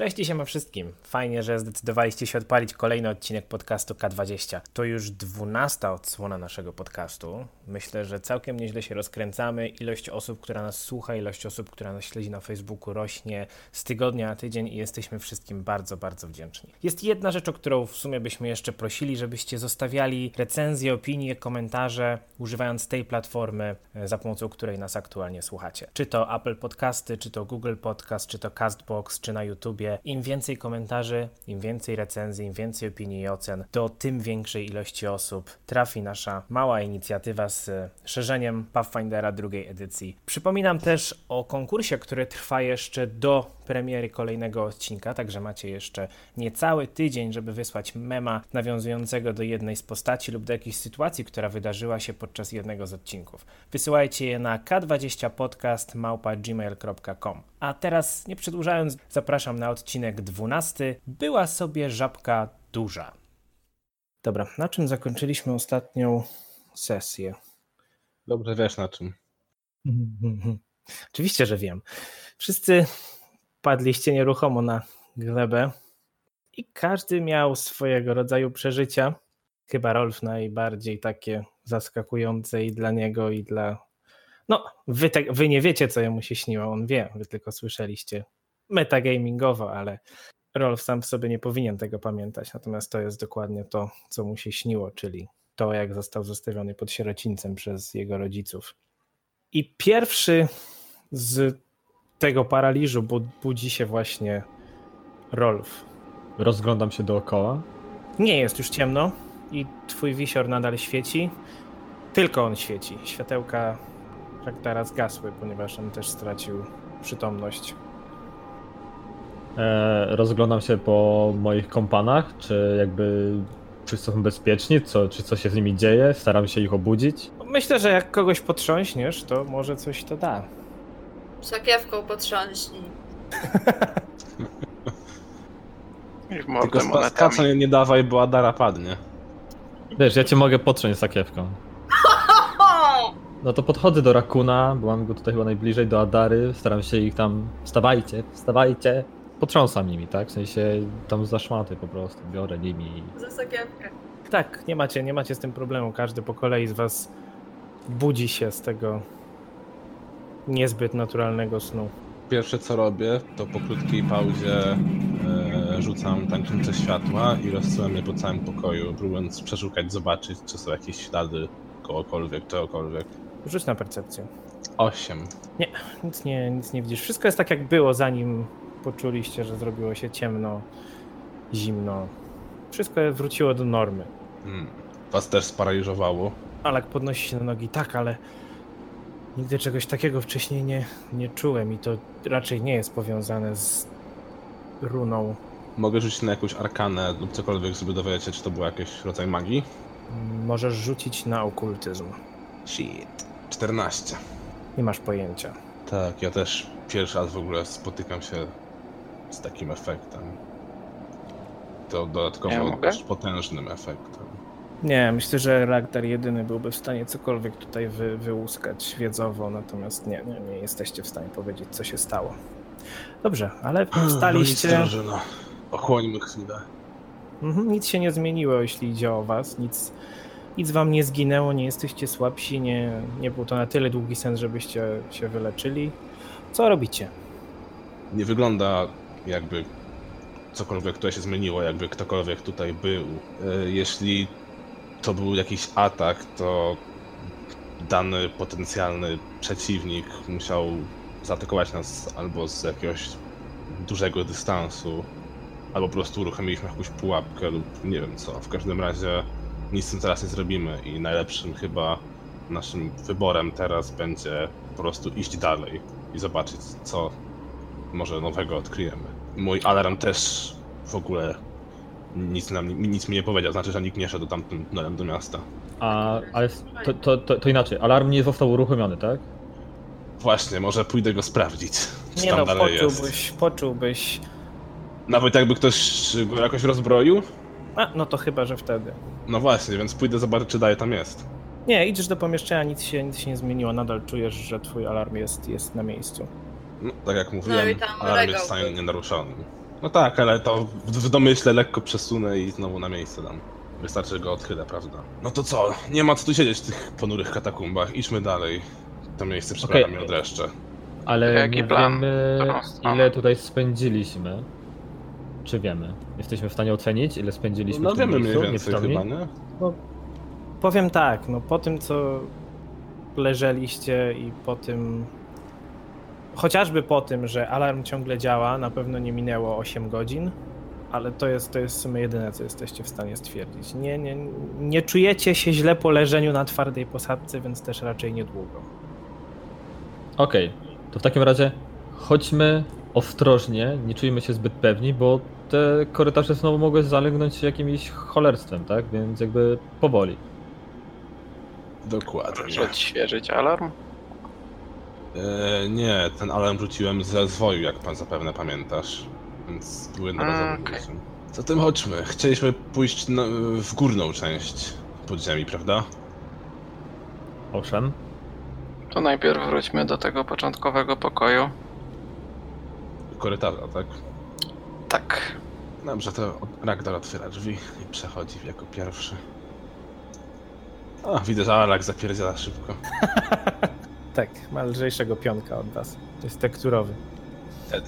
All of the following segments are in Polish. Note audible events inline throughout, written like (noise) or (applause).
Cześć i siema wszystkim. Fajnie, że zdecydowaliście się odpalić kolejny odcinek podcastu K20. To już dwunasta odsłona naszego podcastu. Myślę, że całkiem nieźle się rozkręcamy. Ilość osób, która nas słucha, ilość osób, która nas śledzi na Facebooku rośnie z tygodnia na tydzień i jesteśmy wszystkim bardzo, bardzo wdzięczni. Jest jedna rzecz, o którą w sumie byśmy jeszcze prosili, żebyście zostawiali recenzje, opinie, komentarze, używając tej platformy, e, za pomocą której nas aktualnie słuchacie. Czy to Apple Podcasty, czy to Google Podcast, czy to Castbox, czy na YouTubie. Im więcej komentarzy, im więcej recenzji, im więcej opinii i ocen, to tym większej ilości osób trafi nasza mała inicjatywa z szerzeniem Pathfindera drugiej edycji. Przypominam też o konkursie, który trwa jeszcze do premiery kolejnego odcinka, także macie jeszcze niecały tydzień, żeby wysłać mema nawiązującego do jednej z postaci lub do jakiejś sytuacji, która wydarzyła się podczas jednego z odcinków. Wysyłajcie je na k20podcast.gmail.com. A teraz, nie przedłużając, zapraszam na odcinek 12. Była sobie żabka duża. Dobra, na czym zakończyliśmy ostatnią sesję? Dobrze wiesz na czym. (laughs) Oczywiście, że wiem. Wszyscy padliście nieruchomo na glebę i każdy miał swojego rodzaju przeżycia. Chyba Rolf najbardziej takie zaskakujące i dla niego, i dla. No, wy, te, wy nie wiecie, co jemu się śniło, on wie, wy tylko słyszeliście metagamingowo, ale Rolf sam w sobie nie powinien tego pamiętać. Natomiast to jest dokładnie to, co mu się śniło, czyli to, jak został zostawiony pod sierocińcem przez jego rodziców. I pierwszy z tego paraliżu budzi się właśnie Rolf. Rozglądam się dookoła. Nie jest już ciemno i twój wisior nadal świeci. Tylko on świeci. Światełka tak teraz zgasły, ponieważ on też stracił przytomność. E, rozglądam się po moich kompanach, czy jakby wszyscy są bezpieczni, co, czy co się z nimi dzieje, staram się ich obudzić. Myślę, że jak kogoś potrząśniesz, to może coś to da. Sakiewką potrząśnij. (laughs) I w Tylko spa- monetami. nie dawaj, bo Adara padnie. Wiesz, ja cię mogę potrząść sakiewką. No to podchodzę do Rakuna, bo mam go tutaj chyba najbliżej, do Adary, staram się ich tam, wstawajcie, wstawajcie. Potrząsam nimi, tak? W sensie tam za szmaty po prostu, biorę nimi Za sakiewkę. Tak, nie macie, nie macie z tym problemu. Każdy po kolei z was budzi się z tego niezbyt naturalnego snu. Pierwsze co robię, to po krótkiej pauzie e, rzucam tańczące światła i rozsyłam je po całym pokoju, próbując przeszukać, zobaczyć, czy są jakieś ślady kogokolwiek, czegokolwiek. Rzuć na percepcję. Osiem. Nic nie, nic nie widzisz. Wszystko jest tak, jak było, zanim poczuliście, że zrobiło się ciemno, zimno. Wszystko wróciło do normy. Hmm. Was też sparaliżowało. Alek podnosi się na nogi. Tak, ale nigdy czegoś takiego wcześniej nie, nie czułem i to raczej nie jest powiązane z runą. Mogę rzucić na jakąś arkanę lub cokolwiek, żeby dowiedzieć się, czy to był jakiś rodzaj magii. Możesz rzucić na okultyzm. Shit. 14. Nie masz pojęcia. Tak, ja też pierwszy raz w ogóle spotykam się z takim efektem. To dodatkowo Ja też potężnym efektem. Nie, myślę, że Ragnar jedyny byłby w stanie cokolwiek tutaj wy, wyłuskać wiedzowo, natomiast nie, nie, nie jesteście w stanie powiedzieć, co się stało. Dobrze, ale wstaliście. No nic, drużyno. Ochłońmy chwilę. Mhm, nic się nie zmieniło, jeśli idzie o was. Nic, nic wam nie zginęło, nie jesteście słabsi, nie, nie był to na tyle długi sen, żebyście się wyleczyli. Co robicie? Nie wygląda jakby cokolwiek tutaj się zmieniło, jakby ktokolwiek tutaj był. E, Jeśli to był jakiś atak, to dany potencjalny przeciwnik musiał zaatakować nas albo z jakiegoś dużego dystansu, albo po prostu uruchomiliśmy jakąś pułapkę lub nie wiem co. W każdym razie nic z tym teraz nie zrobimy i najlepszym chyba naszym wyborem teraz będzie po prostu iść dalej i zobaczyć co może nowego odkryjemy. Mój alarm też w ogóle nic, nam, nic mi nie powiedział, znaczy, że nikt nie szedł tamtym tunelem do miasta. A, ale to, to, to, to inaczej, alarm nie został uruchomiony, tak? Właśnie, może pójdę go sprawdzić, czy Nie tam no, dalej jest. poczułbyś, poczułbyś. Nawet jakby ktoś go jakoś rozbroił? A, no to chyba, że wtedy. No właśnie, więc pójdę zobaczyć, czy dalej tam jest. Nie, idziesz do pomieszczenia, nic się, nic się nie zmieniło, nadal czujesz, że twój alarm jest, jest na miejscu. No, tak jak mówiłem, i tam alarm regał jest w stanie był. nienaruszony. No tak, ale to w, w domyśle lekko przesunę i znowu na miejsce dam. Wystarczy, że go odchylę, prawda? No to co? Nie ma co tu siedzieć w tych ponurych katakumbach. Idźmy dalej. To miejsce przyprawia Okej. mnie od dreszcze. Ale Jaki nie plan? wiemy, ile tutaj spędziliśmy. Czy wiemy? Jesteśmy w stanie ocenić, ile spędziliśmy No w tym wiemy mniej miejscu, więcej chyba, nie? Powiem tak, no po tym co leżeliście i po tym. Chociażby po tym, że alarm ciągle działa, na pewno nie minęło 8 godzin, ale to jest, to jest w sumie jedyne, co jesteście w stanie stwierdzić. Nie, nie, nie czujecie się źle po leżeniu na twardej posadce, więc też raczej niedługo. Okej, to w takim razie chodźmy ostrożnie, nie czujmy się zbyt pewni, bo te korytarze znowu mogły zalegnąć jakimś cholerstwem, tak? Więc jakby powoli. Dokładnie. Proszę odświeżyć alarm. E, nie, ten alarm rzuciłem z rozwoju, jak pan zapewne pamiętasz. Więc był jednorazowy A, okej. okay. Zatem chodźmy. Chcieliśmy pójść na, w górną część podziemi, prawda? Owszem. To najpierw wróćmy do tego początkowego pokoju. Korytarza, tak? Tak. Dobrze, to Ragnar otwiera drzwi i przechodzi jako pierwszy. A, widzę, że Alak zapierdziela szybko. (laughs) Tak, ma lżejszego pionka od was. Jest tekturowy.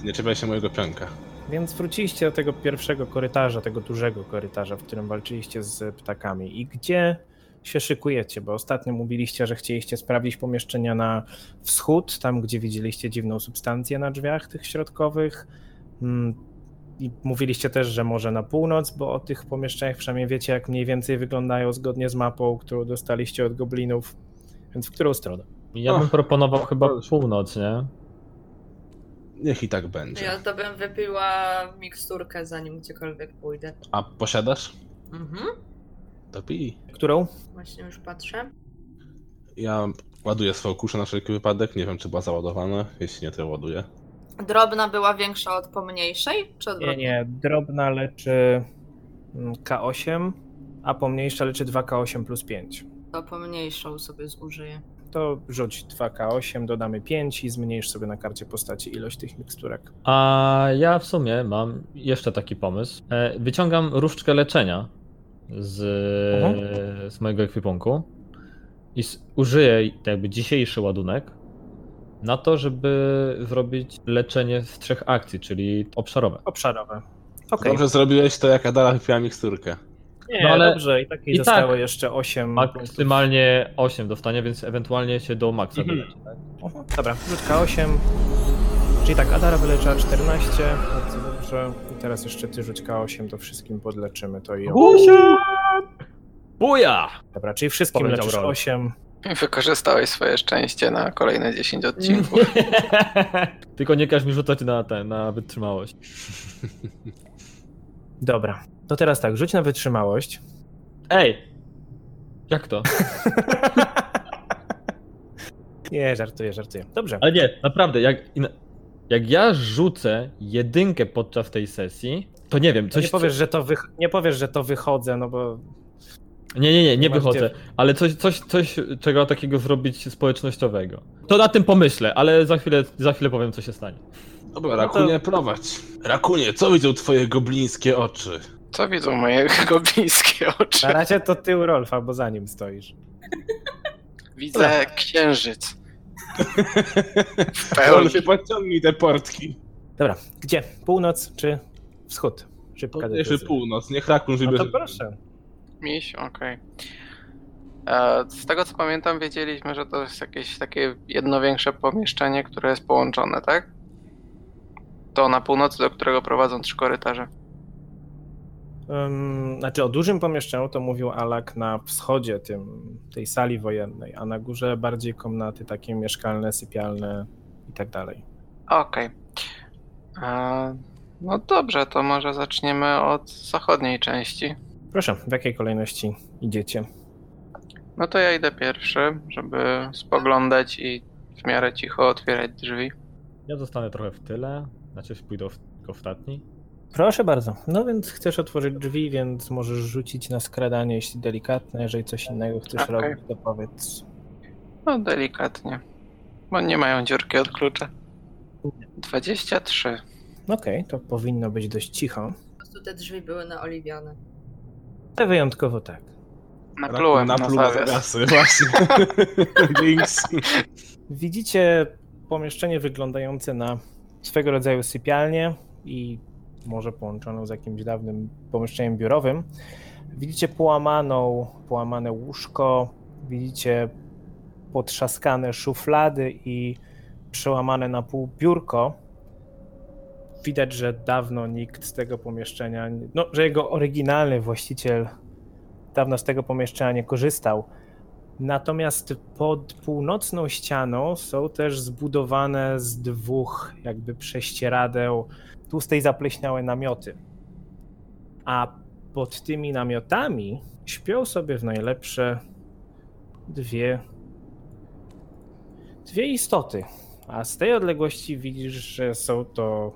Nie czepiaj się mojego pionka. Więc wróciliście do tego pierwszego korytarza, tego dużego korytarza, w którym walczyliście z ptakami. I gdzie się szykujecie? Bo ostatnio mówiliście, że chcieliście sprawdzić pomieszczenia na wschód, tam gdzie widzieliście dziwną substancję na drzwiach tych środkowych. Mm, I mówiliście też, że może na północ, bo o tych pomieszczeniach przynajmniej wiecie, jak mniej więcej wyglądają zgodnie z mapą, którą dostaliście od goblinów. Więc w którą stronę? Ja bym Och, proponował chyba północ, nie? Niech i tak będzie. Ja to bym wypiła miksturkę zanim gdziekolwiek pójdę. A posiadasz? Mhm. Którą? Właśnie już patrzę. Ja ładuję swoją kuszę na wszelki wypadek. Nie wiem, czy była załadowana. Jeśli nie, to ją ładuję. Drobna była większa od pomniejszej? Czy Nie, odwrotnie? nie. Drobna leczy mm, K8, a pomniejsza leczy 2K8 plus 5. To pomniejszą sobie zużyję. To rzuć 2K8, dodamy 5 i zmniejsz sobie na karcie postaci ilość tych miksturek. A ja w sumie mam jeszcze taki pomysł. E, Wyciągam różdżkę leczenia z, z mojego ekwipunku i użyję jakby dzisiejszy ładunek na to, żeby zrobić leczenie z trzech akcji, czyli obszarowe. Obszarowe. Okej. Dobrze zrobiłeś to, jak Adala wypiła miksturkę. Nie, No ale dobrze, i tak jej i zostało tak jeszcze 8 punktów. Maksymalnie 8 dostanie, więc ewentualnie się do maksa Mhm. wyleczy. Tak? Dobra, rzut K8. Czyli tak, Adara wyleczyła 14. Dobrze. I teraz jeszcze ty rzuć K8, to wszystkim podleczymy to i ją. Buja! Dobra, czyli wszystkim Powiedział leczysz Rolf. 8. Wykorzystałeś swoje szczęście na kolejne 10 odcinków. (laughs) Tylko nie każ mi rzucać na ten, na wytrzymałość. (laughs) Dobra, to teraz tak, rzuć na wytrzymałość. Ej! Jak to? (laughs) Nie, żartuję, żartuję. Dobrze. Ale nie, naprawdę, jak, jak ja rzucę jedynkę podczas tej sesji, to nie wiem, To coś... nie, powiesz, że to wych... nie powiesz, że to wychodzę, no bo Nie, nie, nie, nie wychodzę, gdzie. ale coś, coś, coś, czego takiego zrobić społecznościowego. To na tym pomyślę, ale za chwilę, za chwilę powiem, co się stanie. Dobra, No to- Rakunie, prowadź. Rakunie, co widzą twoje goblińskie oczy? Co widzą moje (laughs) goblińskie oczy? na razie to tył Rolfa, bo za nim stoisz. Widzę księżyc. W (laughs) On pełni. się podciągnij te portki. Dobra, gdzie? Północ czy wschód? Szybka Podnieśmy decyzja. północ, niech Rakun No wybierze. to proszę. Miś, okej. E, Z tego co pamiętam, wiedzieliśmy, że to jest jakieś takie jedno większe pomieszczenie, które jest połączone, tak? To na północy, do którego prowadzą trzy korytarze. Ym, znaczy o dużym pomieszczeniu to mówił Alak na wschodzie tym, tej sali wojennej, a na górze bardziej komnaty takie mieszkalne, sypialne i tak dalej. Okej. E, No dobrze, to może zaczniemy od zachodniej części. Proszę, w jakiej kolejności idziecie? No to ja idę pierwszy, żeby spoglądać i w miarę cicho otwierać drzwi. Ja zostanę trochę w tyle, znaczy pójdę w, tylko ostatni. Proszę bardzo. No więc chcesz otworzyć drzwi, więc możesz rzucić na skradanie, jeśli delikatne. Jeżeli coś innego chcesz Okej. robić, to powiedz. No delikatnie. Bo nie mają dziurki od klucza. 23. Okej, to powinno być dość cicho. Po prostu te drzwi były naoliwione. Ale wyjątkowo tak. Naplułem na rasy, (laughs) właśnie. Jinx. Widzicie pomieszczenie wyglądające na swego rodzaju sypialnię i może połączoną z jakimś dawnym pomieszczeniem biurowym. Widzicie połamaną, połamane łóżko, widzicie potrzaskane szuflady i przełamane na pół biurko. Widać, że dawno nikt z tego pomieszczenia, no, że jego oryginalny właściciel dawno z tego pomieszczenia nie korzystał. Natomiast pod północną ścianą są też zbudowane z dwóch jakby prześcieradeł tłustej zapleśniałe namioty. A pod tymi namiotami śpią sobie w najlepsze dwie dwie istoty. A z tej odległości widzisz, że są to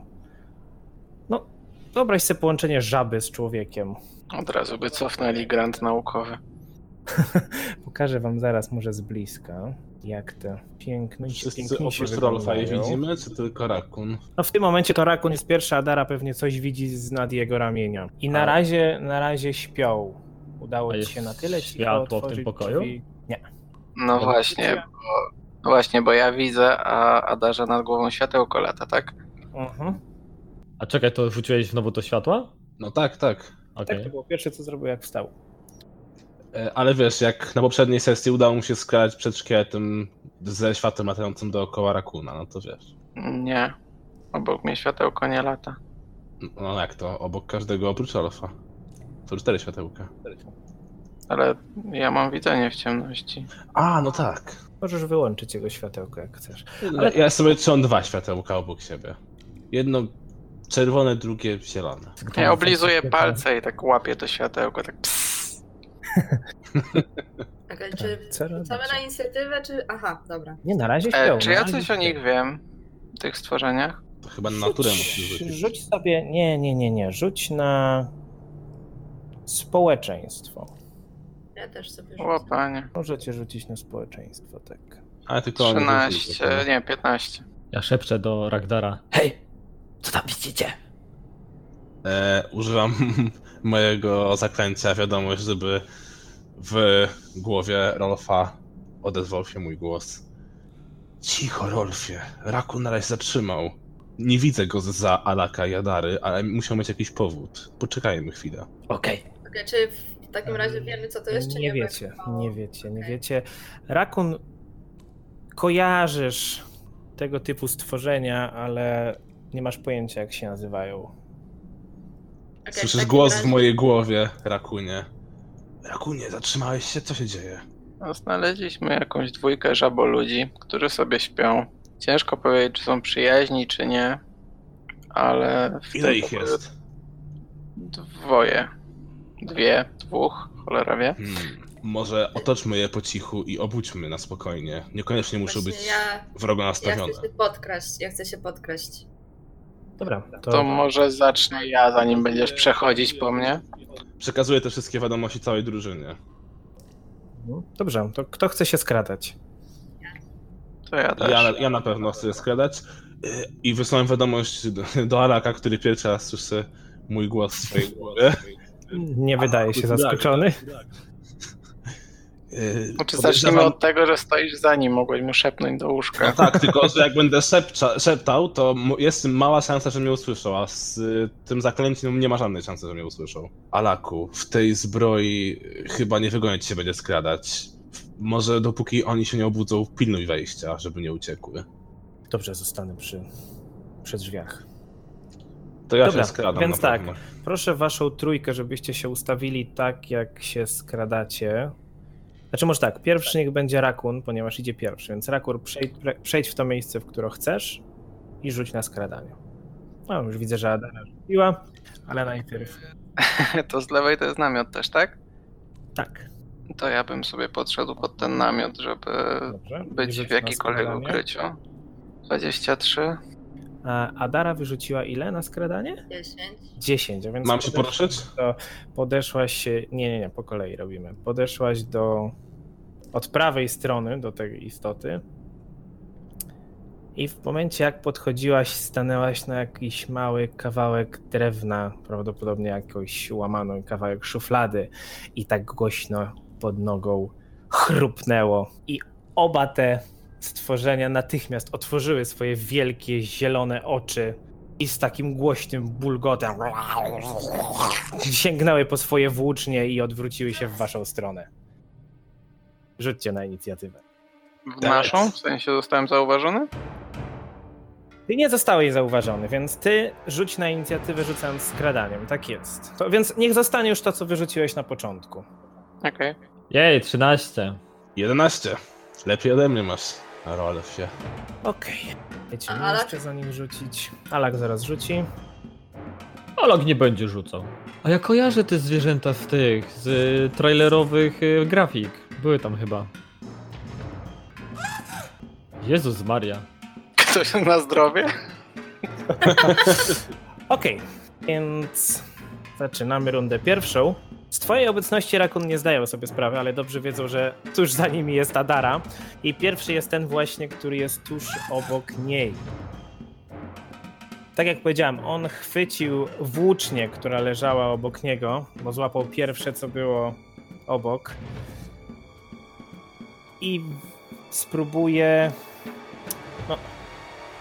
no wyobraź sobie połączenie żaby z człowiekiem. Od razu by cofnęli grant naukowy. (laughs) Pokażę wam zaraz może z bliska, jak te piękne Wszyscy oprócz Rolfa je widzimy, czy tylko Rakun? No w tym momencie to Rakun jest pierwszy, a Dara pewnie coś widzi z nad jego ramienia. I na A- razie, na razie śpią. Udało ci się na tyle cicho światło w tym pokoju? Drzwi. Nie. No właśnie, bo, właśnie, bo ja widzę, a, a Darze nad głową światełko lata, tak? Mhm. A czekaj, to rzuciłeś znowu to światła? No tak, tak. Okej. Tak, to było pierwsze, co zrobił, jak wstał. E, Ale wiesz, jak na poprzedniej sesji udało mu się skradać przed szkieletem ze światłem latającym dookoła Rakuna, no to wiesz. Nie. Obok mnie światełko nie lata. No jak to? Obok każdego oprócz Rolfa. To cztery światełka. Ale ja mam widzenie w ciemności. A, no tak. Możesz wyłączyć jego światełko, jak chcesz. Ale ja sobie trzymam dwa światełka obok siebie. Jedno czerwone, drugie zielone. Ja oblizuję palce i tak łapię to światełko, tak pss. (laughs) Okej, czy Co rzucamy robicie? na inicjatywę, czy... Aha, dobra. Nie, na razie śpią. E, czy ja coś o nich wiem? W tych stworzeniach? To chyba na naturę musisz rzucić. Rzuć sobie, nie, nie, nie, nie, rzuć na społeczeństwo. Ja też sobie O rzucę. panie. Możecie rzucić na społeczeństwo, tak. Ale tylko oni rzucili 13, tylko. nie, 15. Ja szepczę do Ragdara. Hej! Co tam widzicie? E, używam (laughs) mojego zaklęcia, wiadomość, żeby w głowie Rolfa odezwał się mój głos. Cicho, Rolfie. Rakun na razie zatrzymał. Nie widzę go za Alaka i Adary, ale musiał mieć jakiś powód. Poczekajmy chwilę. Okej. Okej, czy w takim razie wiemy, co to jest, czy nie nie? wiecie, nie wiecie, nie Okej. wiecie. Rakun, kojarzysz tego typu stworzenia, ale nie masz pojęcia, jak się nazywają. W Słyszysz głos razie- w mojej głowie, Rakunie. Rakunie, zatrzymałeś się? Co się dzieje? No, znaleźliśmy jakąś dwójkę żaboludzi, którzy sobie śpią. Ciężko powiedzieć, czy są przyjaźni, czy nie. Ale. w Ile ich jest? Dwoje. Dwie, dwóch, cholera wie. Hmm. Może otoczmy je po cichu i obudźmy na spokojnie. Niekoniecznie muszą Właśnie być Ja, wrogo ja nastawione. chcę się podkraść, ja chcę się podkraść. Dobra, to, To może zacznę ja, zanim będziesz przechodzić po mnie. Przekazuję te wszystkie wiadomości całej drużynie. dobrze. To kto chce się skradać? To ja też. Ja, ja na pewno chcę skradać. I wysłałem wiadomość do, do Alaka, który pierwszy raz słyszy mój głos w swojej głowie. Nie wydaje się tak. zaskoczony. Znaczy, zacznijmy od tego, że stoisz za nim, mogłeś mu szepnąć do No łóżka. tak, tylko że jak będę szepcza, szeptał, to jest mała szansa, że mnie usłyszą, a z y, tym zaklęciem nie ma żadnej szansy, że mnie usłyszą. Alaku, w tej zbroi chyba nie wygonić się będzie skradać. Może dopóki oni się nie obudzą, pilnuj wejścia, żeby nie uciekły. Dobrze, zostanę przy, przy drzwiach. To ja Dobra, się skradam więc na tak. Proszę waszą trójkę, żebyście się ustawili tak, jak się skradacie. Znaczy może tak, pierwszy niech będzie Rakun, ponieważ idzie pierwszy, więc Rakun przejdź, przejdź w to miejsce, w które chcesz i rzuć na skradanie. No, już widzę, że Adana rzuciła, ale najpierw (laughs) To z lewej to jest namiot też, tak? tak. To ja bym sobie podszedł pod ten namiot, żeby Dobrze. być w jakikolwiek ukryciu. 23. A Adara wyrzuciła ile na skradanie? 10. 10, a więc Mam się poruszyć? to podeszłaś się. Nie, nie, nie, po kolei robimy. Podeszłaś do. od prawej strony do tej istoty. I w momencie jak podchodziłaś, stanęłaś na jakiś mały kawałek drewna, prawdopodobnie jakąś łamaną kawałek szuflady i tak głośno pod nogą chrupnęło. I oba te stworzenia natychmiast otworzyły swoje wielkie zielone oczy i z takim głośnym bulgotem sięgnęły po swoje włócznie i odwróciły się w waszą stronę. Rzućcie na inicjatywę. W Tak. naszą? W sensie zostałem zauważony? Ty nie zostałeś zauważony, więc ty rzuć na inicjatywę rzucając skradaniem. Tak jest. To, więc niech zostanie już to, co wyrzuciłeś na początku. Okej. Jej, 13. 11. Lepiej ode mnie masz. Rolfie. Okej. Wiecie, A nie Alak? jeszcze za nim rzucić. Alak zaraz rzuci. Olog nie będzie rzucał. A ja kojarzę te zwierzęta z tych, z y, trailerowych y, grafik. Były tam chyba. Jezus Maria. Ktoś na zdrowie? (laughs) Okej, więc zaczynamy rundę pierwszą. Z twojej obecności Rakun nie zdają sobie sprawy, ale dobrze wiedzą, że tuż za nimi jest Adara. I pierwszy jest ten właśnie, który jest tuż obok niej. Tak jak powiedziałem, on chwycił włócznię, która leżała obok niego, bo złapał pierwsze, co było obok. I spróbuje. No,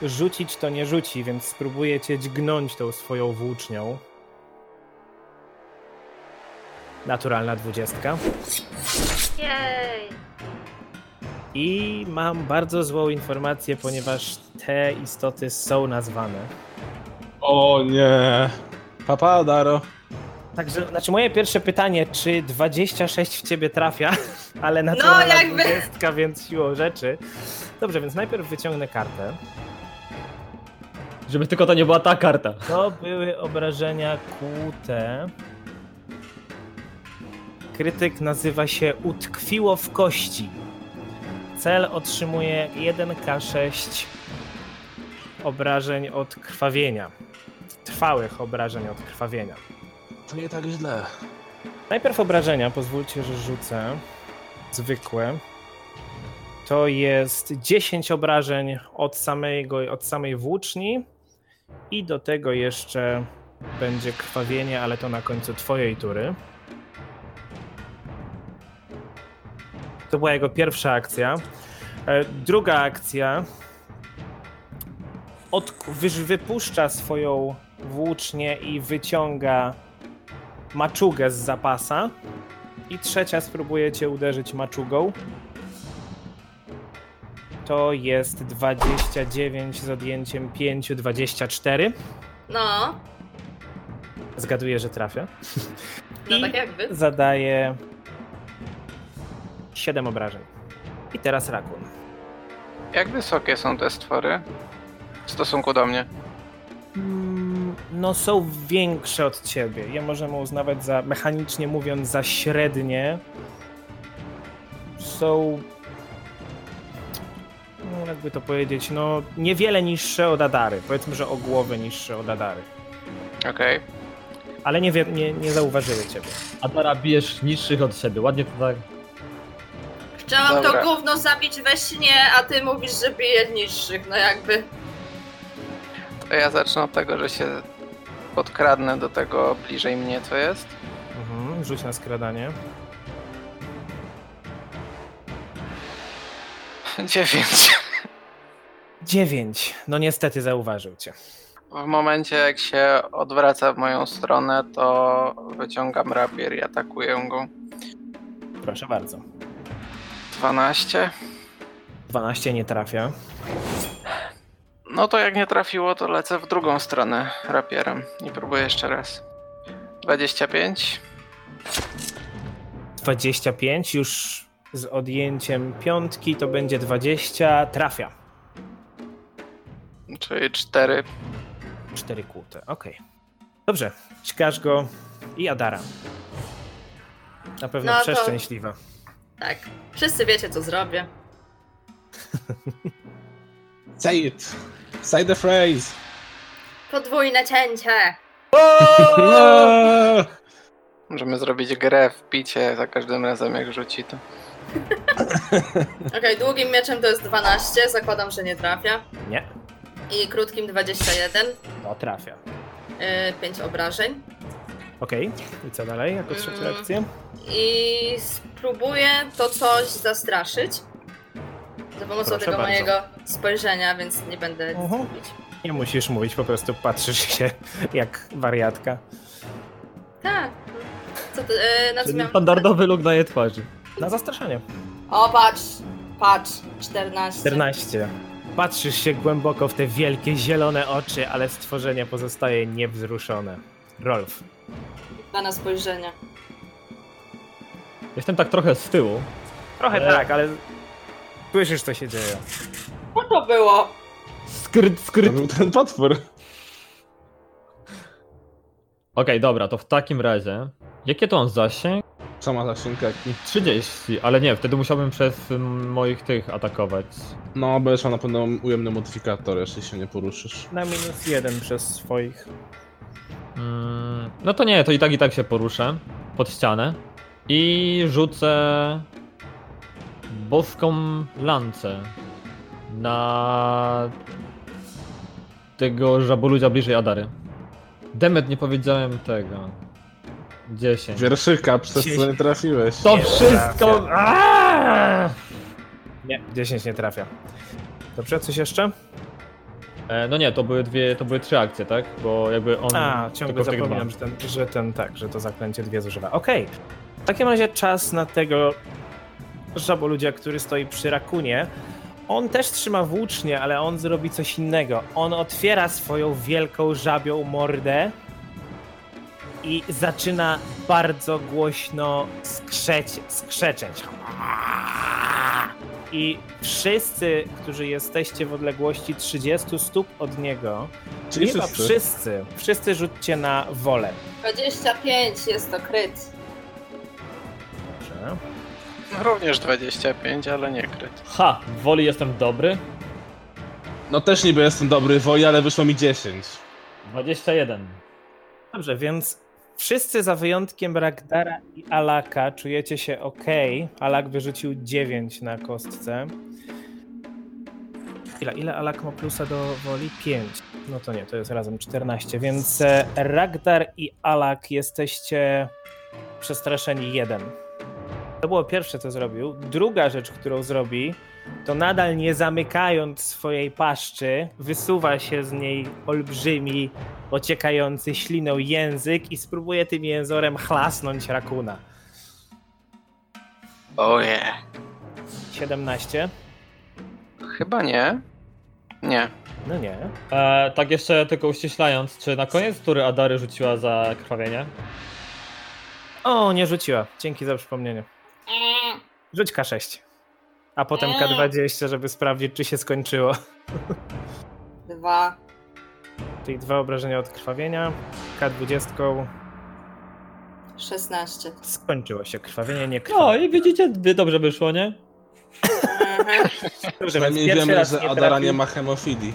rzucić to nie rzuci, więc spróbuję cię dźgnąć tą swoją włócznią. Naturalna dwudziestka. Jej! I mam bardzo złą informację, ponieważ te istoty są nazwane. O nie. Papa, Daro. Także, znaczy moje pierwsze pytanie, czy 26 w ciebie trafia, (laughs) ale naturalna No, jakby. dwudziestka, więc siłą rzeczy. Dobrze, więc najpierw wyciągnę kartę. Żeby tylko to nie była ta karta. To były obrażenia kłute. Krytyk nazywa się Utkwiło w kości. Cel otrzymuje 1k6 obrażeń od krwawienia. Trwałych obrażeń od krwawienia. To nie tak źle. Najpierw obrażenia, pozwólcie, że rzucę. Zwykłe. To jest 10 obrażeń od, samego, od samej włóczni. I do tego jeszcze będzie krwawienie, ale to na końcu twojej tury. To była jego pierwsza akcja. E, Druga akcja. Od, wypuszcza swoją włócznię i wyciąga maczugę z zapasa. I trzecia spróbuje cię uderzyć maczugą. To jest 29 z odjęciem 5, 24. No, Zgaduję, że trafię. no I tak jakby. zadaje 7 obrażeń. I teraz rakun. Jak wysokie są te stwory? W stosunku do mnie. Mm, No, są większe od ciebie. Je możemy uznawać za, mechanicznie mówiąc, za średnie. Są. No, jakby to powiedzieć, no, niewiele niższe od Adary. Powiedzmy, że o głowę niższe od Adary. Okej. Ale nie, wie, nie, nie zauważyły ciebie. A teraz bijesz niższych od siebie. Ładnie to tak. Chciałam Dobra. to gówno zabić we śnie, a ty mówisz, że bije niższych, no jakby. To ja zacznę od tego, że się podkradnę do tego bliżej mnie, co jest. Mhm, rzuć na skradanie. (laughs) Dziewięć. 9. No niestety zauważył cię. W momencie, jak się odwraca w moją stronę, to wyciągam rapier i atakuję go. Proszę bardzo. 12. 12 nie trafia. No to jak nie trafiło, to lecę w drugą stronę rapierem i próbuję jeszcze raz. 25. 25 już z odjęciem piątki to będzie 20. Trafia. Czyli 4. 4 kłute. Okej. Dobrze. Ćkasz go i Adara. Na pewno No to- przeszczęśliwa. Tak. Wszyscy wiecie, co zrobię. (laughs) Say it. Say the phrase. Podwójne cięcie! No! (laughs) Możemy zrobić grę w picie za każdym razem, jak rzuci to. (laughs) Okej, długim mieczem to jest 12, zakładam, że nie trafia. Nie, I krótkim 21, to trafia. 5 obrażeń. Okej, i co dalej jako trzecią Mm. akcję? I spróbuję to coś zastraszyć. Za pomocą Proszę tego bardzo. mojego spojrzenia, więc nie będę nic Mhm. mówić. Nie musisz mówić, po prostu patrzysz się jak wariatka. Tak. Co ty, e, na co Czyli miałam... standardowy look na jej twarzy. Na zastraszanie. O, patrz, patrz, 14. 14. Patrzysz się głęboko w te wielkie zielone oczy, ale stworzenie pozostaje niewzruszone. Rolf. Na spojrzenie. Jestem tak trochę z tyłu. Trochę Ale- tak, ale słyszysz co się dzieje. Co to było? Skryt, To skryt. był ten potwór. Okej, dobra, to w takim razie. Jakie to on zasięg? Co ma zasięg jaki? 30, ale nie, wtedy musiałbym przez mm, moich tych atakować. No, będziesz miał na pewno ujemny modyfikator, jeśli się nie poruszysz. Na minus jeden przez swoich. Mm, no to nie, to i tak i tak się poruszę pod ścianę i rzucę boską lancę na tego żaboludzia bliżej Adary. Demet, nie powiedziałem tego. 10. Wierszyka, przez co nie trafiłeś. To Nie wszystko! Aaaa! Nie, 10 nie trafia. Dobrze, coś jeszcze? E, no nie, to były dwie, to były trzy akcje, tak? Bo jakby on. A, ciągle dwa. że ten, że ten tak, że to zaklęcie dwie zużywa. Okej. W takim razie czas na tego żaboludzia, który stoi przy rakunie. On też trzyma włócznie, ale on zrobi coś innego. On otwiera swoją wielką żabią mordę i zaczyna bardzo głośno skrzeć, skrzeczeć. I wszyscy, którzy jesteście w odległości 30 stóp od niego, Czyli Chyba wszyscy. wszyscy. Wszyscy rzućcie na wolę. 25 jest to kryt. Dobrze. Również 25, ale nie kryt. Ha! W woli jestem dobry. No też niby jestem dobry w woli, ale wyszło mi 10. 21. Dobrze, więc wszyscy za wyjątkiem Ragdara i Alaka czujecie się ok. Alak wyrzucił 9 na kostce. Ile, ile Alak ma plusa do woli? 5. No to nie, to jest razem 14, więc e, Ragdar i Alak jesteście przestraszeni jeden. To było pierwsze, co zrobił. Druga rzecz, którą zrobi, to nadal nie zamykając swojej paszczy, wysuwa się z niej olbrzymi, ociekający śliną język i spróbuje tym jęzorem chlasnąć rakuna. Oje. 17? Chyba nie. Nie. No nie. E, tak jeszcze tylko uściślając, czy na koniec tury Adary rzuciła za krwawienie? O, nie rzuciła. Dzięki za przypomnienie. Rzuć K6. A potem K20, żeby sprawdzić, czy się skończyło. (laughs) Dwa. Czyli dwa obrażenia od krwawienia. K20 16. skończyło się krwawienie, nie krwawi. No i widzicie, wy- dobrze wyszło, nie? Mhm. (laughs) Dobrze, Przynajmniej wiemy, raz że nie Adara nie ma hemofilii.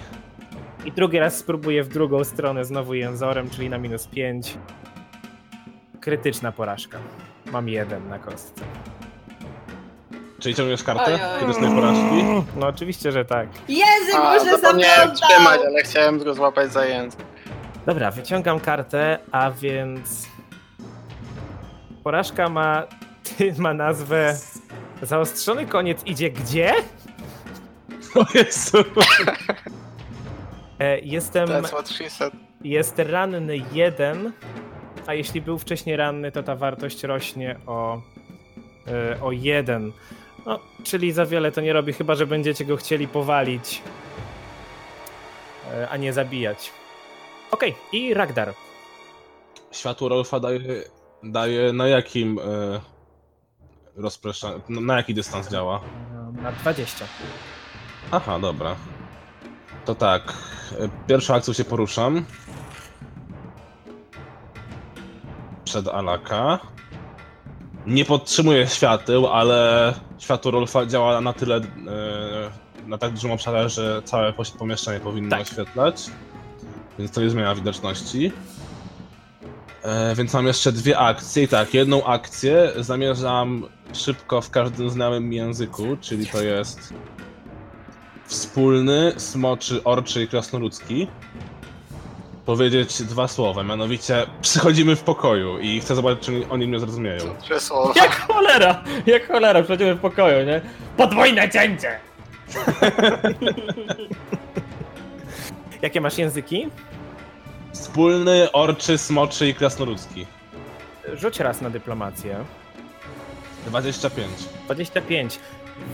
I drugi raz spróbuję w drugą stronę znowu jęzorem, czyli na minus 5. Krytyczna porażka. Mam jeden na kostce. Czyli ciągniesz kartę? Oj, oj. Krytycznej porażki? No oczywiście, że tak. Język A, się zapomniałem trzymać, ale chciałem go złapać za język. Dobra, wyciągam kartę, a więc. Porażka ma. Ty (laughs) ma nazwę. Zaostrzony koniec idzie gdzie? (laughs) O Jezu. E, jestem. That's what she said. Jest ranny jeden, a jeśli był wcześniej ranny, to ta wartość rośnie o. e, o jeden. No, czyli za wiele to nie robi, chyba że będziecie go chcieli powalić, e, a nie zabijać. Okej, i Ragdar. Światło Rolfa daje, daje na jakim e, na- Na jaki dystans działa? Na 20. Aha, dobra. To tak. e, Pierwszą akcją się poruszam. Przed Alaka. Nie podtrzymuję świateł, ale światło Rolfa działa na tyle, e, na tak dużym obszarze, że całe pomieszczenie powinno Tak. oświetlać. Więc to nie zmienia widoczności. E, więc mam jeszcze dwie akcje. I tak, jedną akcję zamierzam szybko w każdym znanym języku, czyli to jest wspólny, smoczy, orczy i krasnoludzki, powiedzieć dwa słowa, mianowicie przychodzimy w pokoju i chcę zobaczyć, czy oni mnie zrozumieją. Trzy słowa. Jak cholera! Jak cholera, przejdziemy w pokoju, nie? Podwójne cięcie! (laughs) Jakie masz języki? Wspólny, orczy, smoczy i krasnoludzki. Rzuć raz na dyplomację. 25. 25.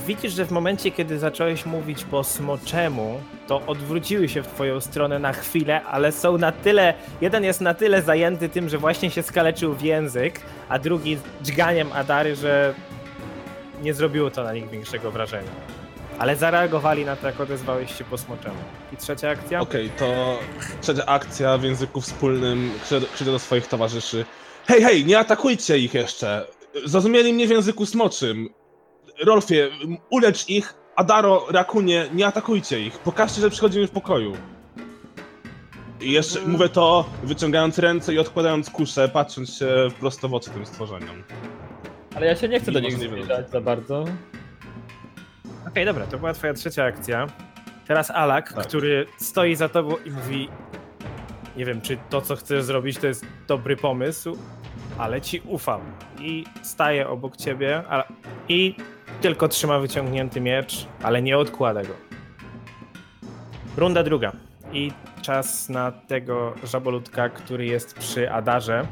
Widzisz, że w momencie, kiedy zacząłeś mówić po smoczemu, to odwróciły się w twoją stronę na chwilę, ale są na tyle. Jeden jest na tyle zajęty tym, że właśnie się skaleczył w język, a drugi dźganiem Adary, że nie zrobiło to na nich większego wrażenia. Ale zareagowali na to, jak odezwałeś się po smoczemu. I trzecia akcja? Okej, to trzecia akcja w języku wspólnym krzyczę krzyczę do swoich towarzyszy. Hej, hej, nie atakujcie ich jeszcze! Zrozumieli mnie w języku smoczym. Rolfie, ulecz ich, Adaro, Rakunie, nie atakujcie ich. Pokażcie, że przychodzimy w pokoju. I jeszcze mówię to, wyciągając ręce i odkładając kuszę, patrząc się prosto w oczy tym stworzeniom. Ale ja się nie chcę do Mimo, nich zbliżać za bardzo. Okej, dobra, to była twoja trzecia akcja. Teraz Alak, Tak. który stoi za tobą i mówi nie wiem, czy to, co chcesz zrobić, to jest dobry pomysł, ale ci ufam. I staje obok ciebie a, i tylko trzyma wyciągnięty miecz, ale nie odkłada go. Runda druga. I czas na tego żabolutka, który jest przy Adarze.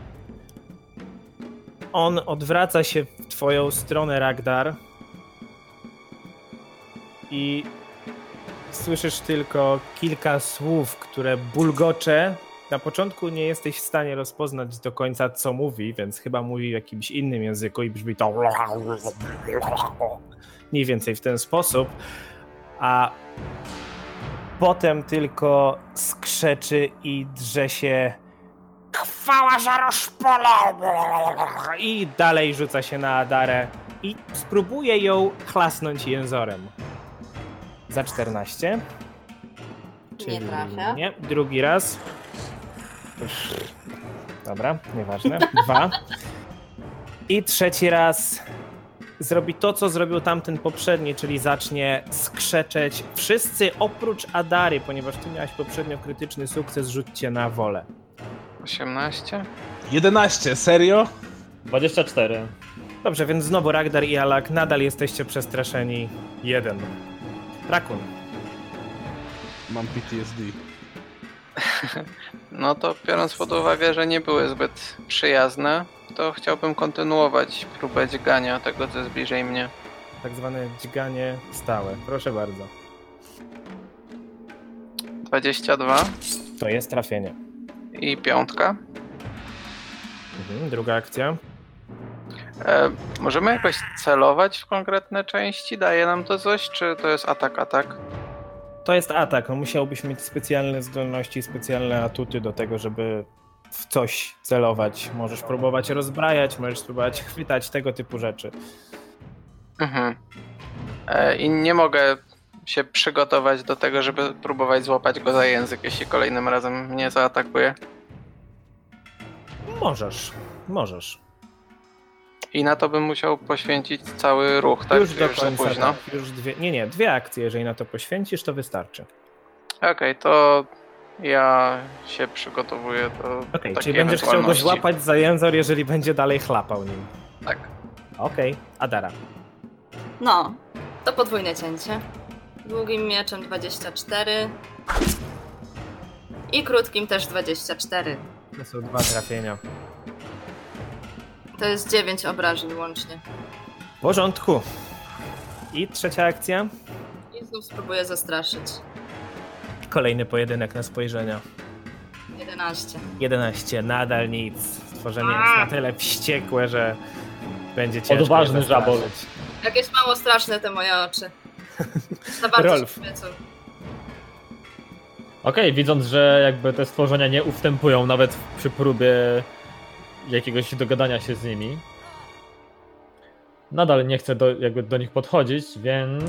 On odwraca się w twoją stronę, Ragdar, i słyszysz tylko kilka słów, które bulgocze. Na początku nie jesteś w stanie rozpoznać do końca, co mówi, więc chyba mówi w jakimś innym języku i brzmi to mniej więcej w ten sposób. A potem tylko skrzeczy i drze się chwała żaroszpola i dalej rzuca się na Adarę i spróbuje ją chlasnąć jęzorem. Za 14. Nie trafia. Nie, drugi raz. Dobra, nieważne. Dwa. I trzeci raz zrobi to, co zrobił tamten poprzedni, czyli zacznie skrzeczeć. Wszyscy oprócz Adary, ponieważ ty miałaś poprzednio krytyczny sukces, rzućcie na wolę. 18? 11, serio? 24. Dobrze, więc znowu Ragdar i Alak nadal jesteście przestraszeni. Jeden. Rakun. Mam PTSD. No to biorąc pod uwagę, że nie były zbyt przyjazne, to chciałbym kontynuować próbę dźgania tego, co jest bliżej mnie. Tak zwane dźganie stałe. Proszę bardzo. 22 To jest trafienie. i piątka. Mhm, druga akcja. E, możemy jakoś celować w konkretne części? Daje nam to coś, czy to jest atak, atak? To jest atak. Musiałbyś mieć specjalne zdolności, specjalne atuty do tego, żeby w coś celować. Możesz próbować rozbrajać, możesz spróbować chwytać, tego typu rzeczy. Mhm. E, I nie mogę się przygotować do tego, żeby próbować złapać go za język, jeśli kolejnym razem mnie zaatakuje. Możesz, możesz. I na to bym musiał poświęcić cały ruch, tak? już do końca. późno? Tak, już dwie, nie, nie, dwie akcje. Jeżeli na to poświęcisz, to wystarczy. Okej, to ja się przygotowuję do Okej, takiej czyli będziesz chciał go złapać za jęzor, jeżeli będzie dalej chlapał nim. Tak. Okej, Adara. No, to podwójne cięcie. Długim mieczem 24. I krótkim też 24. To są dwa trafienia. To jest 9 obrażeń łącznie. W porządku. I trzecia akcja. I znów spróbuję zastraszyć. Kolejny pojedynek na spojrzenia. 11. 11, nadal nic. Stworzenie jest na tyle wściekłe, że będzie ciężko Odważny żabol. Jakieś mało straszne te moje oczy. Za bardzo Rolf. się świecą. Okej, widząc, że jakby te stworzenia nie ustępują nawet przy próbie jakiegoś dogadania się z nimi. Nadal nie chcę do, jakby do nich podchodzić, więc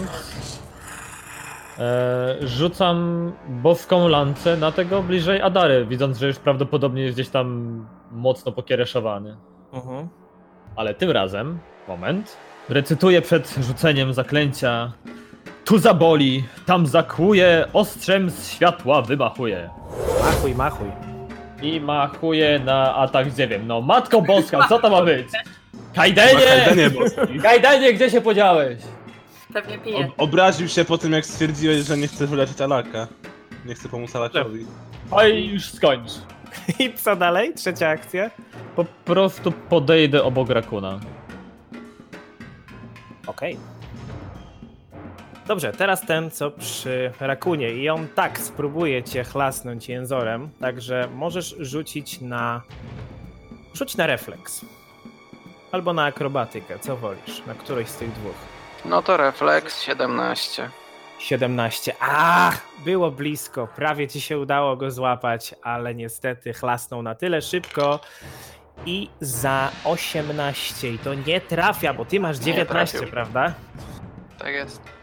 e, rzucam boską lancę na tego bliżej Adary, widząc, że już prawdopodobnie jest gdzieś tam mocno pokiereszowany. Mhm. Ale tym razem, moment, recytuję przed rzuceniem zaklęcia. Tu zaboli, tam zakuje, ostrzem z światła wymachuje. Machuj, machuj. I machuje na atak, wiem, no Matko Boska, co to ma być? No, Kajdenie! Kajdenie, bo Kajdenie, gdzie się podziałeś? Pewnie pije. ob- obraził się po tym, jak stwierdziłeś, że nie chce wyleczyć Alaka. Nie chce pomóc Alakowi. Oj, już skończ. (laughs) I co dalej? Trzecia akcja? Po prostu podejdę obok Rakuna. Okej. Dobrze, teraz ten, co przy rakunie. I on tak spróbuje cię chlasnąć jęzorem, także możesz rzucić na... Rzuć na refleks. Albo na akrobatykę, co wolisz, na którejś z tych dwóch. No to refleks 17. 17. Ach, było blisko. Prawie ci się udało go złapać, ale niestety chlasnął na tyle szybko. I za 18. I to nie trafia, bo ty masz Nie 19, trafił. prawda? Tak jest.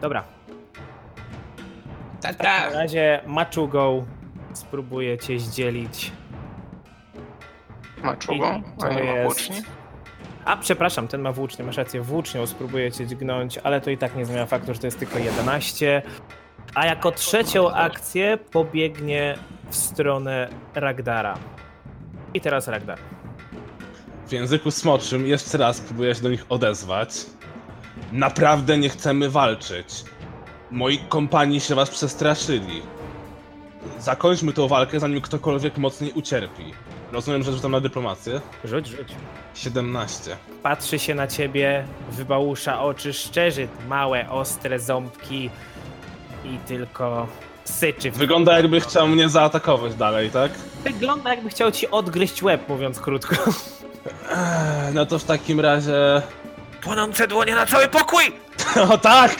Dobra. W takim razie Maczugą spróbuję cię zdzielić. Maczugą? I to A nie ma jest- włóczni? A, przepraszam, ten ma włócznie, masz rację, włócznią spróbuję cię dźgnąć, ale to i tak nie zmienia faktu, że to jest tylko 11. A jako trzecią akcję pobiegnie w stronę Ragdara. I teraz Ragdar. W języku smoczym jeszcze raz próbuję się do nich odezwać. Naprawdę nie chcemy walczyć. Moi kompanii się was przestraszyli. Zakończmy tą walkę, zanim ktokolwiek mocniej ucierpi. Rozumiem, że rzucam na dyplomację. Rzuć, rzuć. 17. Patrzy się na ciebie, wybałusza oczy, szczerzy małe, ostre ząbki i tylko syczy. w Wygląda jakby chciał mnie zaatakować dalej, tak? Wygląda jakby chciał ci odgryźć łeb, mówiąc krótko. No to w takim razie... Płonące dłonie na cały pokój! (laughs) O tak!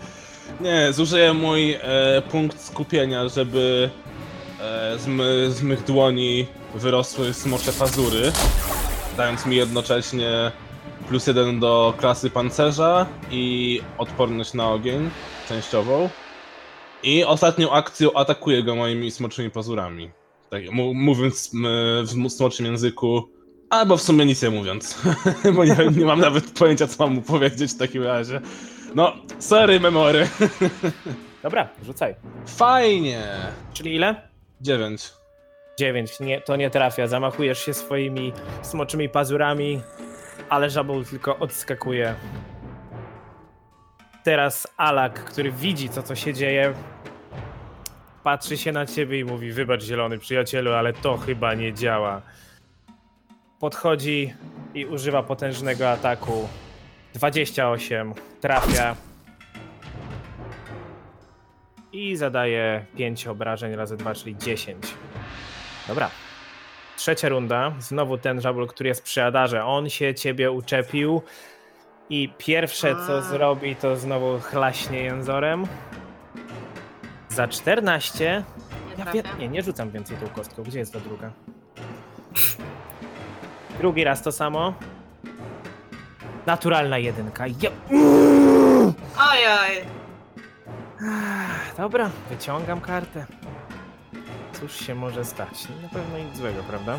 (laughs) Nie, zużyję mój e, punkt skupienia, żeby e, z, my, z mych dłoni wyrosły smocze pazury, dając mi jednocześnie plus jeden do klasy pancerza i odporność na ogień częściową. I ostatnią akcją atakuję go moimi smoczymi pazurami. Tak, mówiąc w smoczym języku, albo w sumie nic nie mówiąc, (laughs) bo nie, nie mam nawet pojęcia, co mam mu powiedzieć w takim razie. No, sorry, memory. (laughs) Dobra, rzucaj. Fajnie. Czyli ile? 9. 9. Nie, to nie trafia. Zamachujesz się swoimi smoczymi pazurami, ale żabol tylko odskakuje. Teraz Alak, który widzi to, co się dzieje, patrzy się na ciebie i mówi: Wybacz, zielony przyjacielu, ale to chyba nie działa. Podchodzi i używa potężnego ataku. 28 trafia. I zadaje 5 obrażeń razy 2, czyli 10. Dobra. Trzecia runda. Znowu ten żabol, który jest przy Adarze. On się ciebie uczepił. I pierwsze co zrobi, to znowu chlaśnie jęzorem. Za 14. Nie Ja wie... Nie, nie rzucam więcej tą kostką. Gdzie jest ta druga? Drugi raz to samo. Naturalna jedynka. Je... Ojoj. Dobra, wyciągam kartę. Cóż się może stać? Na pewno nic złego, prawda?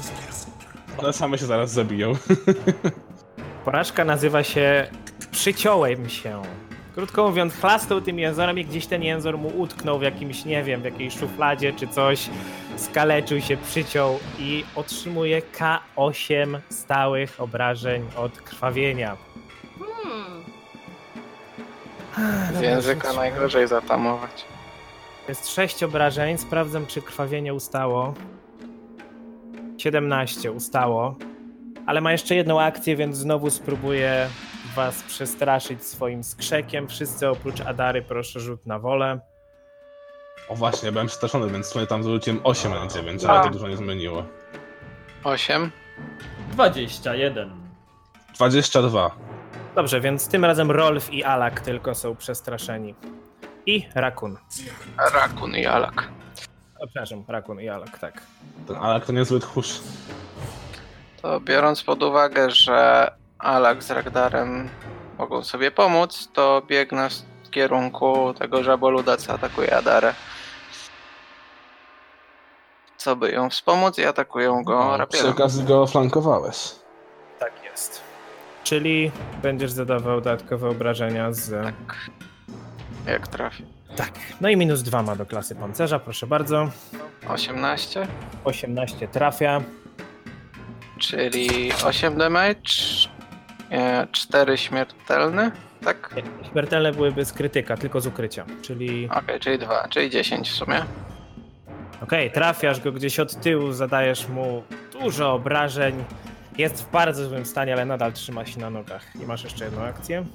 One same się zaraz zabiją. (laughs) Porażka nazywa się Przyciąłem się. Krótko mówiąc, chlastał tym jęzorem i gdzieś ten jęzor mu utknął w jakimś, nie wiem, w jakiejś szufladzie czy coś. Skaleczył się, przyciął i otrzymuje K8 stałych obrażeń od krwawienia. Hmm. Z języka najgorzej zatamować. Jest 6 obrażeń. Sprawdzam, czy krwawienie ustało. 17 ustało. Ale ma jeszcze jedną akcję, więc znowu spróbuję was przestraszyć swoim skrzekiem. Wszyscy oprócz Adary proszę rzut na wolę. O właśnie, byłem przestraszony, więc w sumie tam zarzuciłem 8 na 9, ale to dużo nie zmieniło. 8. 21. 22. Dobrze, więc tym razem Rolf i Alak tylko są przestraszeni. I Rakun. Rakun i Alak. O, przepraszam, Rakun i Alak, tak. Ten Alak to niezły tchórz. To biorąc pod uwagę, że Alak z Ragdarem mogą sobie pomóc, to biegnę w kierunku tego żaboluda, co atakuje Adarę. Co by ją wspomóc i atakują go O, przy rapierem. okazji go flankowałeś. Tak jest. Czyli będziesz zadawał dodatkowe obrażenia z... Tak. Jak trafię. Tak. No i minus 2 ma do klasy pancerza, proszę bardzo. 18, 18 trafia. czyli 8 damage, 4 śmiertelny, tak? Śmiertelne byłyby z krytyka, tylko z ukrycia. Czyli Okej, czyli 2, czyli 10 w sumie. Okej, trafiasz go gdzieś od tyłu, zadajesz mu dużo obrażeń. Jest w bardzo złym stanie, ale nadal trzyma się na nogach. I masz jeszcze jedną akcję.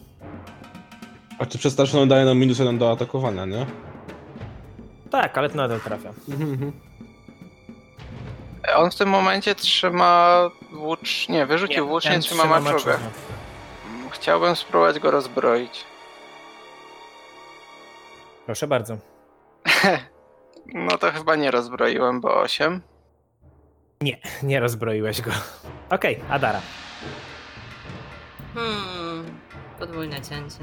A czy przestraszony daje nam minus jeden do atakowania, nie? Tak, ale to nadal trafia. On w tym momencie trzyma włócz... Nie, wyrzucił włócznie, ten trzyma maczugę. Chciałbym spróbować go rozbroić. Proszę bardzo. (laughs) No to chyba nie rozbroiłem, bo 8. (laughs) Nie rozbroiłeś go. Okej, Adara. Hmm, podwójne cięcie.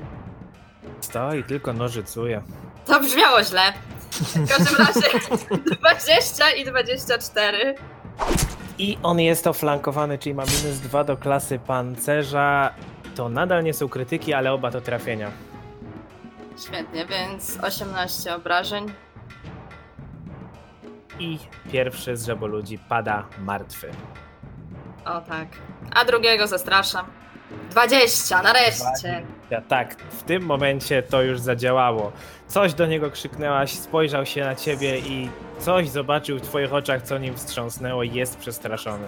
Stoi, tylko nożycuje. To brzmiało źle. W każdym razie (laughs) 20 i 24. I on jest oflankowany, czyli ma minus 2 do klasy pancerza. To nadal nie są krytyki, ale oba to trafienia. Świetnie, więc 18 obrażeń. I pierwszy z żaboludzi pada martwy. O tak. A drugiego zastraszam. 20, nareszcie. Ja, tak, w tym momencie to już zadziałało. Coś do niego krzyknęłaś, spojrzał się na ciebie i coś zobaczył w twoich oczach, co nim wstrząsnęło i jest przestraszony.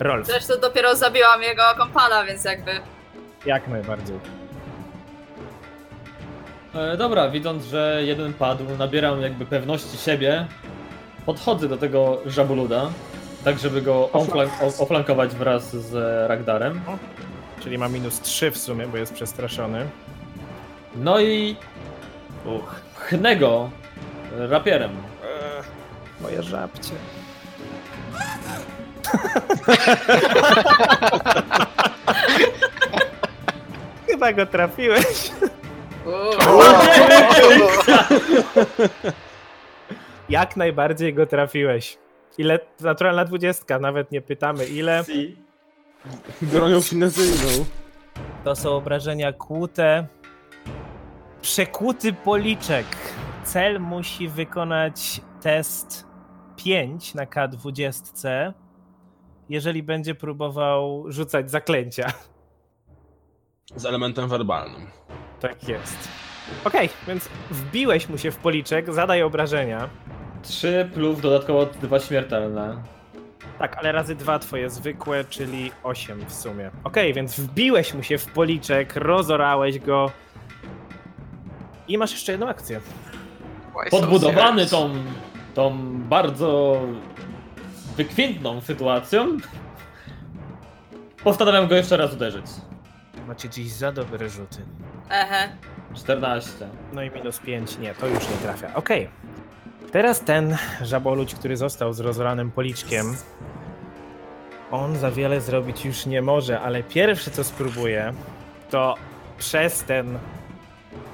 Rolf, Zresztą dopiero zabiłam jego kompana, więc jakby jak najbardziej. E, dobra, widząc, że jeden padł, nabieram jakby pewności siebie. Podchodzę do tego żaboluda, tak żeby go oflankować wraz z Ragdarem. Czyli ma minus 3 w sumie, bo jest przestraszony. No i Uch. pchnę go rapierem. Eee, moje żabcie. (laughs) Chyba go trafiłeś. (laughs) Jak najbardziej go trafiłeś. Ile? Naturalna dwudziestka, nawet nie pytamy ile. Bronią finezyjną. To są obrażenia kłute. Przekłuty policzek. Cel musi wykonać test 5 na K20, jeżeli będzie próbował rzucać zaklęcia. Z elementem werbalnym. Tak jest. Okej, więc wbiłeś mu się w policzek, zadaj obrażenia. 3 plus dodatkowo 2 śmiertelne. Tak, ale razy dwa twoje zwykłe, czyli 8 w sumie. Okej, więc wbiłeś mu się w policzek, rozorałeś go. I masz jeszcze jedną akcję. Podbudowany tą, tą bardzo wykwintną sytuacją, postanawiam go jeszcze raz uderzyć. Macie dziś za dobre rzuty. Ehe. 14. No i minus 5, nie, to już nie trafia. Okej. Teraz ten żaboludź, który został z rozolanym policzkiem. On za wiele zrobić już nie może, ale pierwsze co spróbuje, to przez ten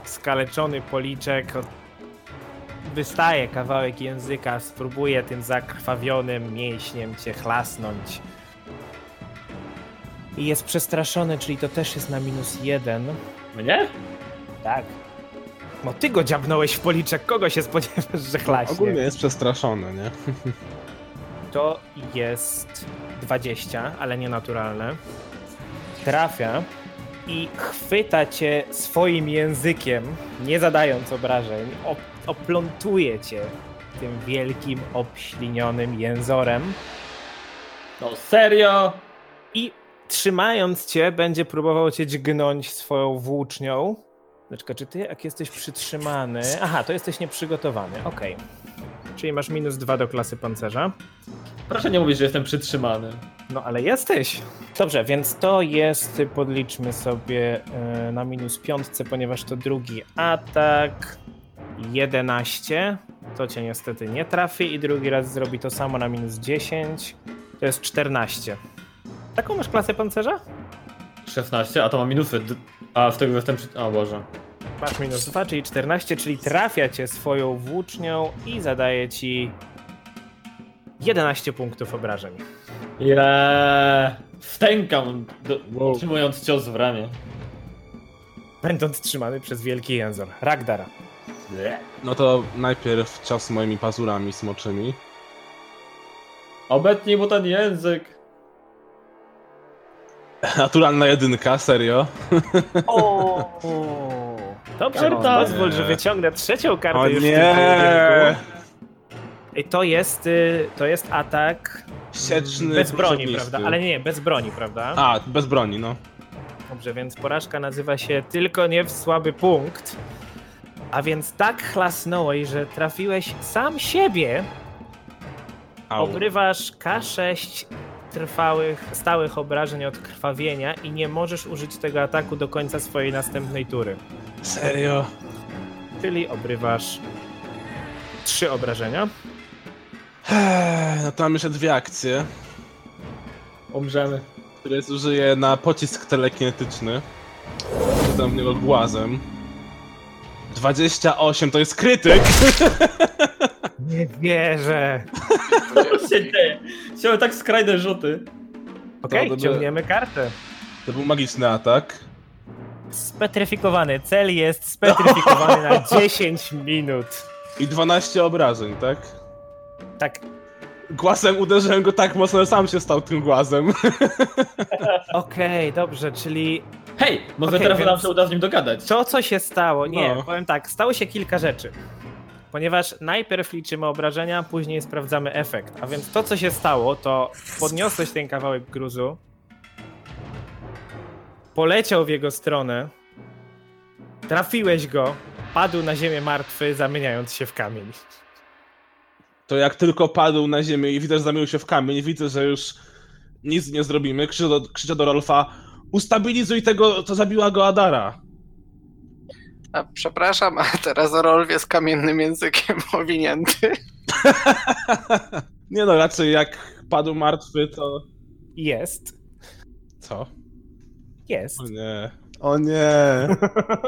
skaleczony policzek wystaje kawałek języka, spróbuje tym zakrwawionym mięśniem cię chlasnąć. I jest przestraszony, czyli to też jest na minus jeden. Mnie? Tak. No ty go dziabnąłeś w policzek, kogo się spodziewasz, że chlaśnie? Ogólnie jest przestraszony, nie? (laughs) To jest 20, ale nienaturalne. Trafia i chwyta cię swoim językiem, nie zadając obrażeń, op oplątuje cię tym wielkim, obślinionym jęzorem No serio? i trzymając cię będzie próbował cię dźgnąć swoją włócznią. Leczka, czy ty jak jesteś przytrzymany... Aha, to jesteś nieprzygotowany, okej. Czyli masz minus dwa do klasy pancerza. Proszę nie mówić, że jestem przytrzymany. No ale jesteś. Dobrze, więc to jest, podliczmy sobie e, na minus piątce, ponieważ to drugi atak. 11. To cię niestety nie trafi i drugi raz zrobi to samo na minus 10. To jest 14. Taką masz klasę pancerza? 16, a to ma minusy. D- A w tego jestem przy... O Boże. Masz minus 2, czyli 14, czyli trafia cię swoją włócznią i zadaje ci 11 punktów obrażeń. Ile? Wstękam, do, Wow. trzymując cios w ramię. Będąc trzymany przez wielki jęzor. Ragdara. No to najpierw cios moimi pazurami smoczymi. Obetnij mu ten język. Naturalna jedynka, serio. Dobrze, Karta. pozwól, że wyciągnę trzecią kartę O już nie! I to jest, y, to jest atak Sieczny, bez broni, prawda? Ale nie, nie, bez broni, prawda? A, bez broni, no. Dobrze, więc porażka nazywa się tylko nie w słaby punkt. A więc tak chlasnąłeś, że trafiłeś sam siebie. Au. Obrywasz K6 trwałych, stałych obrażeń od krwawienia i nie możesz użyć tego ataku do końca swojej następnej tury. Serio? Czyli obrywasz trzy obrażenia. Ech, No to mam jeszcze dwie akcje, Umrzemy. które zużyję na pocisk telekinetyczny. Rzucam w niego głazem. 28 to jest krytyk! (laughs) Nie wierzę. Co (laughs) się dzieje? Chciałem tak skrajne rzuty. Okej, To by- ciągniemy kartę. To był magiczny atak. Spetryfikowany. Cel jest spetryfikowany na (laughs) 10 minut. I 12 obrażeń, tak? Tak, Głazem uderzyłem go tak mocno, że sam się stał tym głazem. (laughs) okej, dobrze, czyli Hej, może Okej, teraz nam się uda z nim dogadać. to, co się stało, nie, No. powiem tak, stało się kilka rzeczy. Ponieważ najpierw liczymy obrażenia, później sprawdzamy efekt. A więc to, co się stało, to podniosłeś ten kawałek gruzu, poleciał w jego stronę, trafiłeś go, padł na ziemię martwy, zamieniając się w kamień. To jak tylko padł na ziemię i widzę, że zamienił się w kamień, widzę, że już nic nie zrobimy, krzyczę do, krzyczę do Rolfa ustabilizuj tego, co zabiła go Adara. A, przepraszam, a teraz Rolf jest kamiennym językiem (laughs) owinięty. (laughs) Nie no, raczej jak padł martwy, to... Jest, Co? jest. O nie. O nie.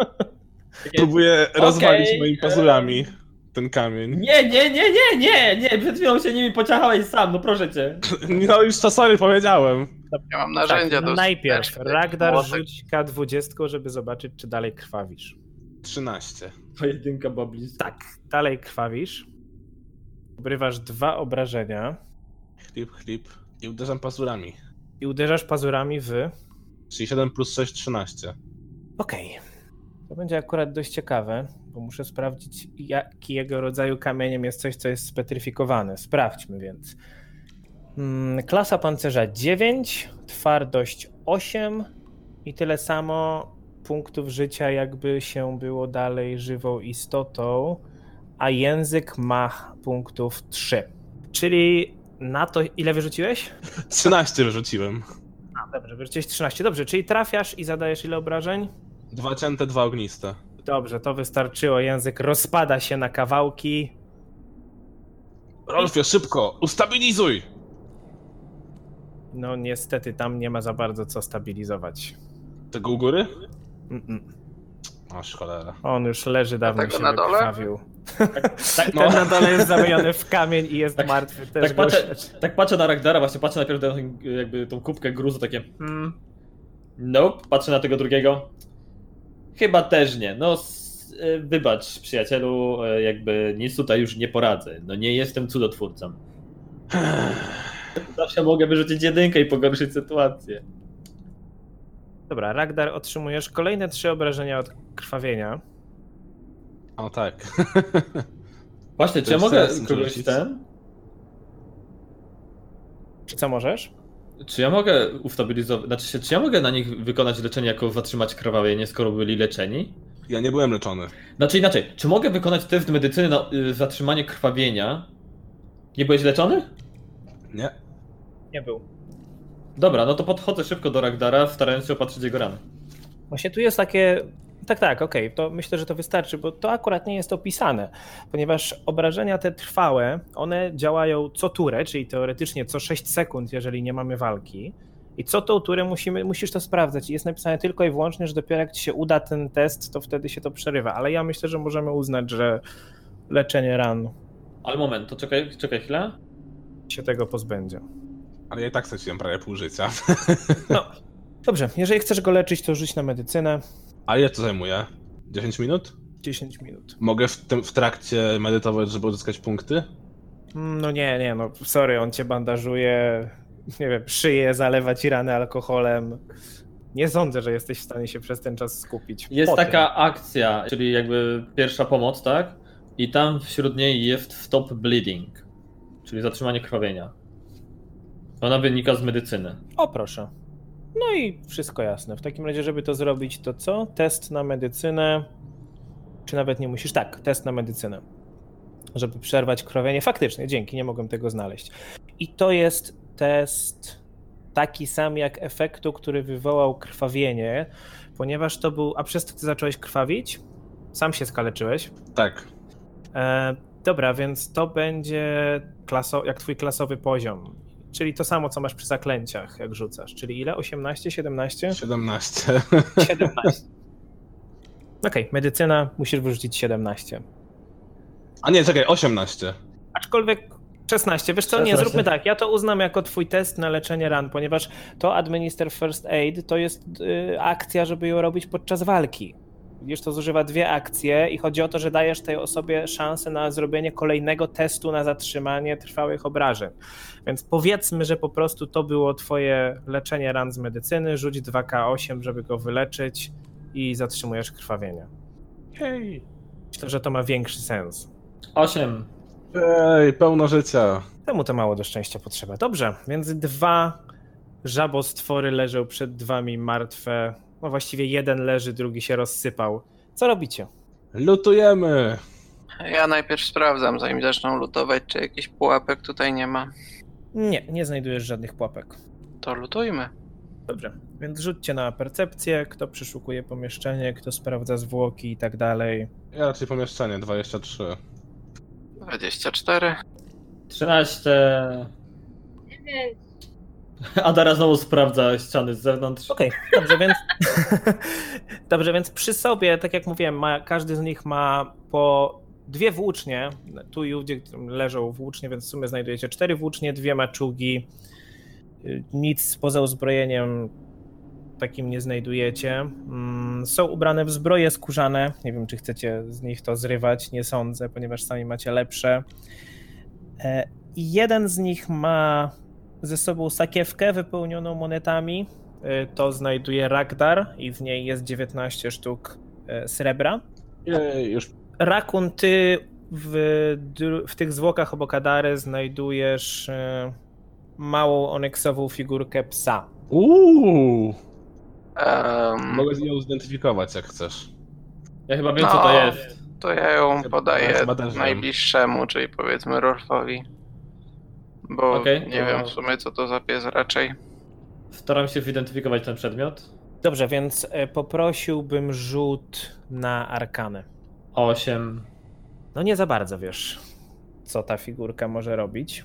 (laughs) Próbuję Okej, rozwalić moimi e, pazurami ten kamień. Nie, nie, nie, nie, nie, nie, przed chwilą się nimi pociachałeś sam, no proszę cię. No już to sorry powiedziałem. Ja mam narzędzia tak, do najpierw Ragdar rzuć K20, żeby zobaczyć, czy dalej krwawisz. 13. Pojedynka była blisko. Tak, dalej krwawisz. Obrywasz dwa obrażenia Chlip, chlip. I uderzam pazurami. i uderzasz pazurami w... Czyli 7 plus 6, 13. Okej. To będzie akurat dość ciekawe, bo muszę sprawdzić, jakiego rodzaju kamieniem jest coś, co jest spetryfikowane. Sprawdźmy więc. Mm, Klasa pancerza 9, twardość 8 i tyle samo punktów życia, jakby się było dalej żywą istotą, a język ma punktów 3. Czyli na to, ile wyrzuciłeś? (laughs) 13 wyrzuciłem. A, dobrze, wyrzuciłeś 13. Dobrze, czyli trafiasz i zadajesz ile obrażeń? Dwa cięte, dwa ogniste. Dobrze, to wystarczyło. Język rozpada się na kawałki. Rolfie, szybko! Ustabilizuj! No niestety tam nie ma za bardzo co stabilizować. Tego u góry? Mm-mm. Aż cholera. On już leży dawno tego się na dole? wykrwawił. Tak, (laughs) No. Ten na dole jest zamieniony w kamień i jest Tak- martwy. Też tak, patrzę, tak patrzę na Ragdara, właśnie patrzę najpierw na ten, jakby tą kubkę gruzu, takie hmm, nope, patrzę na tego drugiego. Chyba też nie, no e, wybacz przyjacielu, e, jakby nic tutaj już nie poradzę, no nie jestem cudotwórcą. (sighs) Zawsze mogę wyrzucić jedynkę i pogorszyć sytuację. Dobra, Ragdar otrzymujesz kolejne trzy obrażenia od krwawienia. O tak. (laughs) Właśnie, czy ja mogę kogoś ten? Czy co możesz? Czy ja mogę ustabilizować, znaczy się, czy ja mogę na nich wykonać leczenie jako zatrzymać krwawienie, skoro byli leczeni? Ja nie byłem leczony. Znaczy inaczej, czy mogę wykonać test medycyny na y, zatrzymanie krwawienia? Nie byłeś leczony? Nie. Nie był. Dobra, no to podchodzę szybko do Ragdara, starając się opatrzyć jego rany. Właśnie tu jest takie. Tak, tak, okej, to myślę, że to wystarczy, bo to akurat nie jest opisane, ponieważ obrażenia te trwałe, one działają co turę, czyli teoretycznie co 6 sekund, jeżeli nie mamy walki. I co tą turę musimy, musisz to sprawdzać. I jest napisane tylko i wyłącznie, że dopiero jak ci się uda ten test, to wtedy się to przerywa. Ale ja myślę, że możemy uznać, że leczenie ran Ale moment, to czekaj, czekaj chwilę. się tego pozbędzie. Ale ja i tak straciłem prawie pół życia. No, dobrze, jeżeli chcesz go leczyć, to rzuć na medycynę. A ile to zajmuje? 10 minut? 10 minut. Mogę w, tym, w trakcie medytować, żeby uzyskać punkty? Mm, No nie, nie, no sorry, on cię bandażuje, nie wiem, szyję, zalewa ci rany alkoholem. Nie sądzę, że jesteś w stanie się przez ten czas skupić. Jest Potem. taka akcja, czyli jakby pierwsza pomoc, tak? I tam wśród niej jest stop bleeding, czyli zatrzymanie krwawienia. Ona wynika z medycyny. O, proszę. No i wszystko jasne. W takim razie, żeby to zrobić, to co? Test na medycynę. Czy nawet nie musisz? Tak, test na medycynę. Żeby przerwać krwawienie. Faktycznie, dzięki, nie mogłem tego znaleźć. I to jest test taki sam jak efektu, który wywołał krwawienie, ponieważ to był. A przez to ty zacząłeś krwawić? Sam się skaleczyłeś. Tak. E, dobra, więc to będzie klaso, jak twój klasowy poziom. Czyli to samo, co masz przy zaklęciach, jak rzucasz. Czyli ile? 18, 17? 17. 17. Okej, medycyna, musisz wyrzucić 17. A nie, czekaj, 18. Aczkolwiek 16, wiesz co, nie, 16. zróbmy tak, ja to uznam jako twój test na leczenie ran, ponieważ to Administer First Aid to jest y, akcja, żeby ją robić podczas walki. Widzisz, to zużywa dwie akcje i chodzi o to, że dajesz tej osobie szansę na zrobienie kolejnego testu na zatrzymanie trwałych obrażeń. Więc powiedzmy, że po prostu to było twoje leczenie ran z medycyny, rzuć 2K8, żeby go wyleczyć i zatrzymujesz krwawienie. Hej. Myślę, że to ma większy sens. 8. Ej, pełno życia. Temu to mało do szczęścia potrzeba. Dobrze, więc dwa żabostwory leżą przed wami martwe. No właściwie jeden leży, drugi się rozsypał. Co robicie? Lutujemy. Ja najpierw sprawdzam, zanim zaczną lutować, czy jakiś pułapek tutaj nie ma. Nie, nie znajdujesz żadnych pułapek. To lutujmy. Dobrze, więc rzućcie na percepcję, kto przeszukuje pomieszczenie, kto sprawdza zwłoki i tak dalej. Ja raczej pomieszczenie, 23. 24. 13. (laughs) Adara znowu sprawdza ściany z zewnątrz. Okej, dobrze, więc (laughs) dobrze, więc przy sobie, tak jak mówiłem, ma, każdy z nich ma po dwie włócznie, tu i ówdzie leżą włócznie, więc w sumie znajdujecie cztery włócznie, dwie maczugi, Y, nic poza uzbrojeniem takim nie znajdujecie. Mm, Są ubrane w zbroje skórzane, nie wiem czy chcecie z nich to zrywać, nie sądzę, ponieważ sami macie lepsze. E, i Jeden z nich ma ze sobą sakiewkę wypełnioną monetami, Y, to znajduje Ragdar i w niej jest 19 sztuk y, srebra. Jej, już Rakun, ty w, w tych zwłokach obok Adary znajdujesz y, małą onyksową figurkę psa. Uuu! Em, Mogę z nią zidentyfikować jak chcesz. Ja chyba wiem, co No. to jest. to ja ją podaję najbliższemu, czyli powiedzmy Rolfowi. Bo Okej, nie to- wiem w sumie co to za pies raczej. Staram się zidentyfikować ten przedmiot. Dobrze, więc y, poprosiłbym rzut na arkanę. 8. No nie za bardzo wiesz, co ta figurka może robić.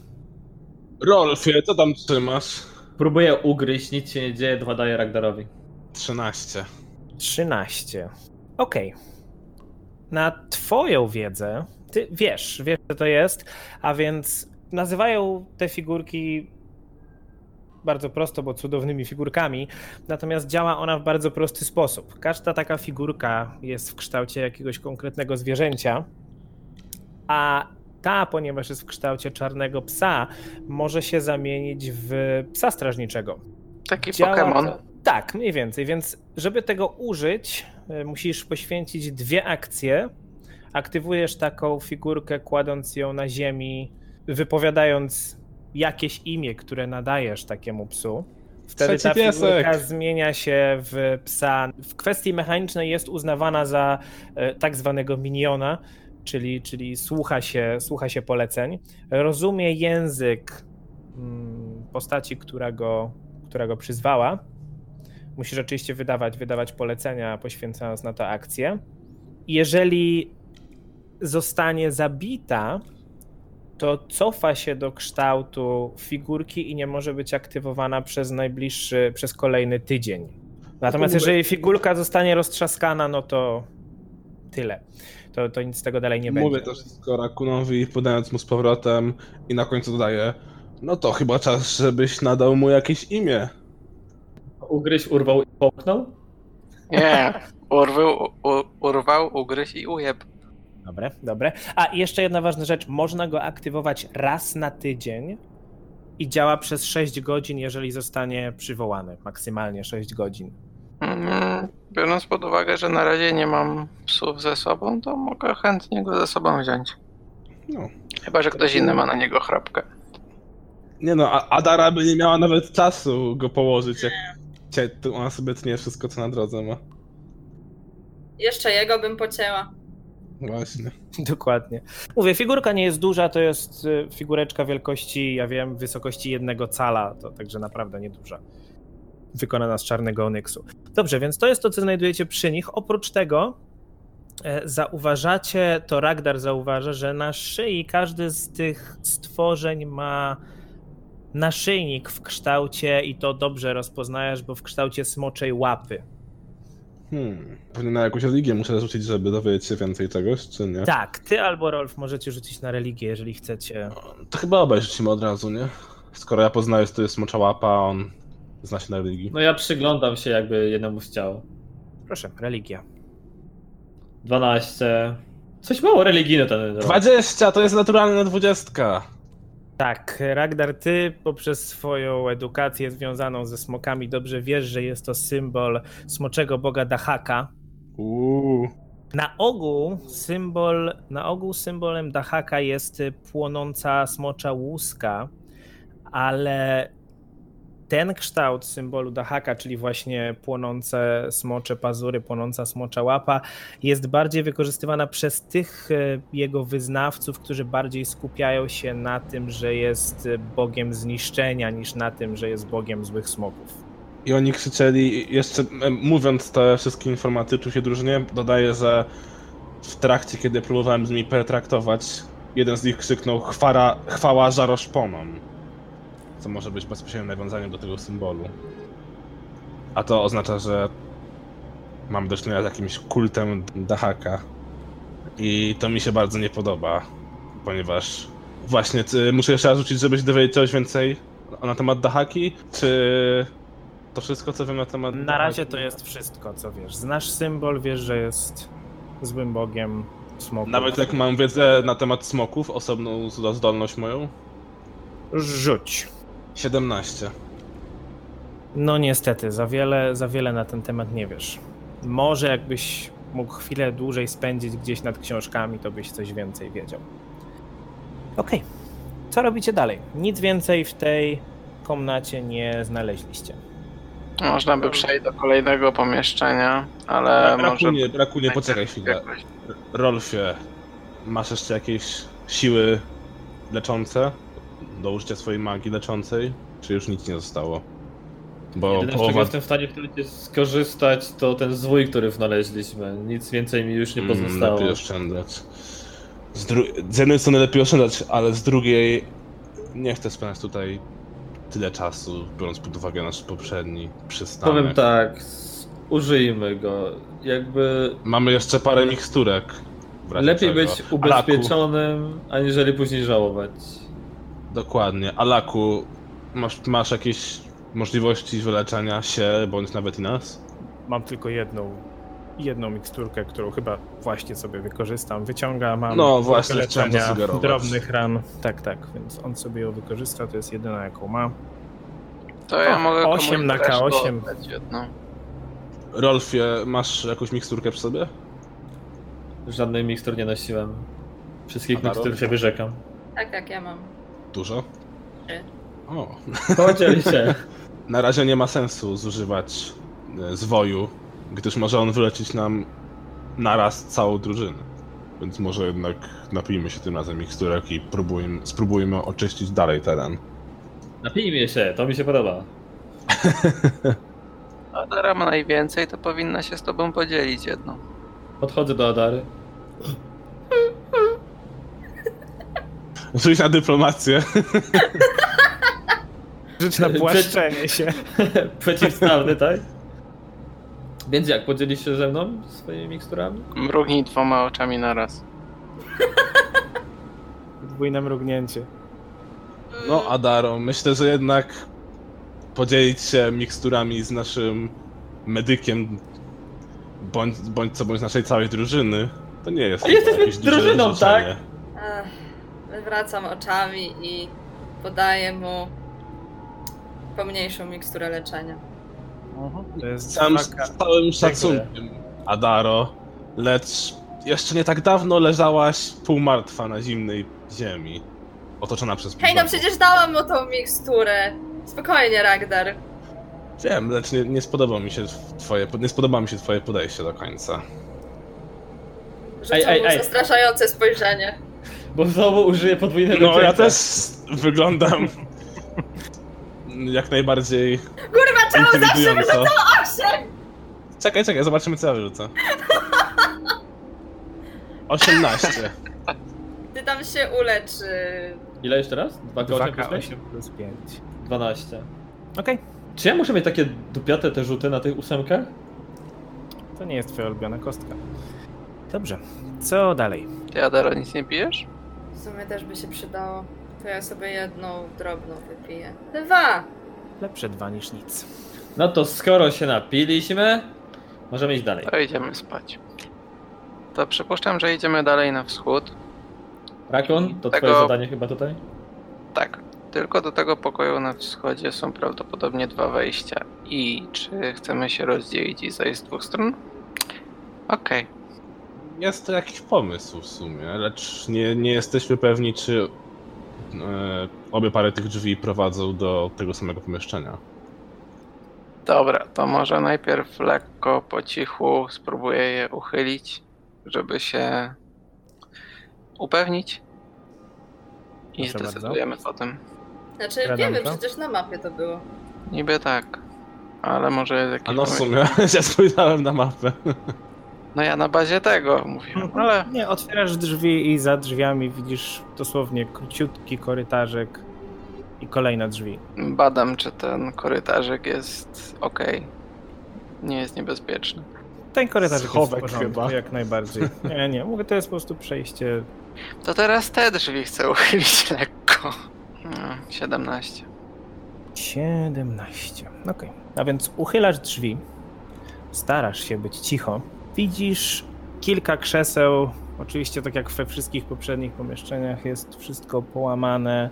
Rolfie, co tam trzymasz? Próbuję ugryźć, nic się nie dzieje, dwa daję Ragdarowi. 13. 13. Okej. Na twoją wiedzę, ty wiesz, wiesz co to jest, a więc nazywają te figurki bardzo prosto, bo cudownymi figurkami, natomiast działa ona w bardzo prosty sposób. Każda taka figurka jest w kształcie jakiegoś konkretnego zwierzęcia, a ta, ponieważ jest w kształcie czarnego psa, może się zamienić w psa strażniczego. Taki Działa Pokémon. Tak, mniej więcej, więc żeby tego użyć, y, musisz poświęcić dwie akcje. Aktywujesz taką figurkę, kładąc ją na ziemi, wypowiadając jakieś imię, które nadajesz takiemu psu. Wtedy ta Trzeci figurka piesek. zmienia się w psa. W kwestii mechanicznej jest uznawana za e, tak zwanego miniona, czyli, czyli słucha, się, słucha się poleceń. Rozumie język mm, postaci, która go, która go przyzwała. Musisz oczywiście wydawać, wydawać polecenia, poświęcając na to akcję. Jeżeli zostanie zabita, to cofa się do kształtu figurki i nie może być aktywowana przez najbliższy, przez kolejny tydzień. Natomiast mówię- jeżeli figurka zostanie roztrzaskana, no to tyle. To, to nic z tego dalej nie Mówię będzie. to wszystko Rakunowi, podając mu z powrotem i na końcu dodaję No to chyba czas, żebyś nadał mu jakieś imię. Ugryź, urwał i połknął? Nie, urwał, u, urwał ugryź i ujeb. Dobre, dobre. A i jeszcze jedna ważna rzecz. Można go aktywować raz na tydzień i działa przez 6 godzin, jeżeli zostanie przywołany. Maksymalnie 6 godzin. Mm, Biorąc pod uwagę, że na razie nie mam psów ze sobą, to mogę chętnie go ze sobą wziąć. No. Chyba, że ktoś inny ma na niego chrapkę. Nie no, a Adara by nie miała nawet czasu go położyć, jak ona sobie tnie wszystko, co na drodze ma. Jeszcze jego bym pocięła. Właśnie. (laughs) Dokładnie. Mówię, figurka nie jest duża, to jest y, figureczka wielkości, ja wiem, wysokości jednego cala, to także naprawdę nieduża. Wykonana z czarnego onyksu. Dobrze, więc to jest to, co znajdujecie przy nich. Oprócz tego e, zauważacie, to Ragdar zauważa, że na szyi każdy z tych stworzeń ma naszyjnik w kształcie, i to dobrze rozpoznajesz, bo w kształcie smoczej łapy. Hmm. Pewnie na jakąś religię muszę rzucić, żeby dowiedzieć się więcej czegoś, czy nie? Tak, ty albo Rolf możecie rzucić na religię, jeżeli chcecie. To chyba obaj rzucimy od razu, nie? Skoro ja poznaję, że to jest mocza łapa, a on zna się na religii. No ja przyglądam się jakby jednemu z ciał. Proszę, religia. 12. Coś mało religijny ten rok. 20, to jest naturalna dwudziestka. Tak, Ragdar, ty poprzez swoją edukację związaną ze smokami dobrze wiesz, że jest to symbol smoczego boga Dahaka. Uuu. Na ogół symbol, na ogół symbolem Dahaka jest płonąca smocza łuska, ale ten kształt symbolu Dahaka, czyli właśnie płonące smocze pazury, płonąca smocza łapa, jest bardziej wykorzystywana przez tych e, jego wyznawców, którzy bardziej skupiają się na tym, że jest bogiem zniszczenia, niż na tym, że jest bogiem złych smoków. I oni krzyczeli, jeszcze mówiąc te wszystkie informacje, czuł się różnie, dodaję, że w trakcie, kiedy próbowałem z nimi pertraktować, jeden z nich krzyknął chwara, chwała żaroszponom. Co może być bezpośrednim nawiązaniem do tego symbolu. A to oznacza, że mam do czynienia z jakimś kultem Dahaka. I to mi się bardzo nie podoba, ponieważ właśnie ty, muszę jeszcze raz rzucić, żebyś dowiedzieć coś więcej na temat Dahaki, czy to wszystko, co wiem na temat. Na razie to jest wszystko, co wiesz. Znasz symbol, wiesz, że jest złym bogiem smoków. Nawet jak mam wiedzę na temat smoków, osobną zdolność moją? Rzuć. 17. No niestety, za wiele, za wiele na ten temat nie wiesz. Może jakbyś mógł chwilę dłużej spędzić gdzieś nad książkami, to byś coś więcej wiedział. Okej. Co robicie dalej? Nic więcej w tej komnacie nie znaleźliście. Można by przejść do kolejnego pomieszczenia, ale może... Brakuje, brakuje, poczekaj chwilę. Rolfie, masz jeszcze jakieś siły leczące do użycia swojej magii leczącej? Czy już nic nie zostało? Bo Jedyne, z czego połowa... jestem w stanie w tym momencie skorzystać, to ten zwój, który znaleźliśmy. Nic więcej mi już nie Mm, pozostało. lepiej oszczędzać. Z, dru- z jednej strony lepiej oszczędzać, ale z drugiej nie chcę spędzać tutaj tyle czasu, biorąc pod uwagę nasz poprzedni przystanek. Powiem tak, użyjmy go. Jakby Mamy jeszcze parę miksturek. lepiej czego. być Alaku, ubezpieczonym, aniżeli później żałować. Dokładnie. Alaku, masz, masz jakieś możliwości wyleczenia się, bądź nawet i nas? Mam tylko jedną, jedną miksturkę, którą chyba właśnie sobie wykorzystam. Wyciąga, mam No, właśnie, leczenia drobnych ran. Tak, tak, więc on sobie ją wykorzysta, to jest jedyna jaką ma. To ja O, mogę komuś osiem na też K8. oddać jedną. Rolfie, masz jakąś miksturkę przy sobie? Żadnej mikstur nie nosiłem. Wszystkich mikstur się wyrzekam. Tak, tak, ja mam. Dużo? O. Podziel się. (laughs) Na razie nie ma sensu zużywać e, zwoju, gdyż może on wyleczyć nam naraz całą drużynę. Więc może jednak napijmy się tym razem miksturek i próbujmy, spróbujmy oczyścić dalej teren. Napijmy się, to mi się podoba. (laughs) Adara ma najwięcej, to powinna się z tobą podzielić jedną. Podchodzę do Adary. Rzuć na dyplomację. (laughs) Rzuć na płaszczenie się. (laughs) Przeciwstawny, tak? Więc jak, podzielisz się ze mną swoimi miksturami? Mrugnij dwoma oczami naraz. Podwójne (laughs) mrugnięcie. No, Adaro, myślę, że jednak podzielić się miksturami z naszym medykiem, bądź, bądź co bądź naszej całej drużyny, to nie jest A jesteśmy drużyną, tak? Ech, Wywracam oczami i podaję mu pomniejszą miksturę leczenia. To jest Sam z całym szacunkiem, Adaro, lecz jeszcze nie tak dawno leżałaś półmartwa na zimnej ziemi, otoczona przez Hej, no przecież dałam mu tą miksturę. Spokojnie, Ragdar. Wiem, lecz nie, nie spodoba mi się twoje, nie spodoba mi się twoje podejście do końca. Rzucam Ej, ej, mu ej. zastraszające spojrzenie. Bo znowu użyję podwójnego No, ja też wyglądam jak najbardziej Kurwa, czemu zawsze intrygująco. wyrzucam osiem? Czekaj, czekaj, zobaczymy co ja wyrzucę. 18. Ty tam się ulecz. y, Ile jeszcze raz? 2 k 8 plus 5? 2K8 plus 5. 12. Okej, Czy ja muszę mieć takie dupiate te rzuty na tych ósemkach? to nie jest twoja ulubiona kostka. Dobrze, co dalej? Ty, Adaro, nic nie pijesz? W sumie też by się przydało. To ja sobie jedną drobną wypiję. Dwa! Lepsze dwa niż nic. No to skoro się napiliśmy, możemy iść dalej. To idziemy spać. To przypuszczam, że idziemy dalej na wschód. Rakon, to Tego- twoje zadanie chyba tutaj? Tak, tylko do tego pokoju na wschodzie są prawdopodobnie dwa wejścia. I czy chcemy się rozdzielić i zejść z dwóch stron? Okej. Jest to jakiś pomysł w sumie, lecz nie, nie jesteśmy pewni, czy e, obie pary tych drzwi prowadzą do tego samego pomieszczenia. Dobra, to może najpierw lekko, po cichu spróbuję je uchylić, żeby się upewnić. I Proszę bardzo. zdecydujemy potem. Znaczy, Radanko? wiemy, przecież na mapie to było. Niby tak. Ale może jest jakiś A no w sumie, (laughs) ja spojrzałem na mapę. No ja na bazie tego mówiłem, ale Nie, otwierasz drzwi i za drzwiami widzisz dosłownie króciutki korytarzek i kolejne drzwi. badam, czy ten korytarzek jest ok. Nie jest niebezpieczny. Ten korytarzek Schowek jest w porządku, chyba. jak najbardziej. Nie, nie, mówię, to jest po prostu przejście. To teraz te drzwi chcę uchylić (laughs) lekko. No, 17. 17. Okej. A więc uchylasz drzwi, starasz się być cicho. Widzisz kilka krzeseł. Oczywiście, tak jak we wszystkich poprzednich pomieszczeniach, jest wszystko połamane,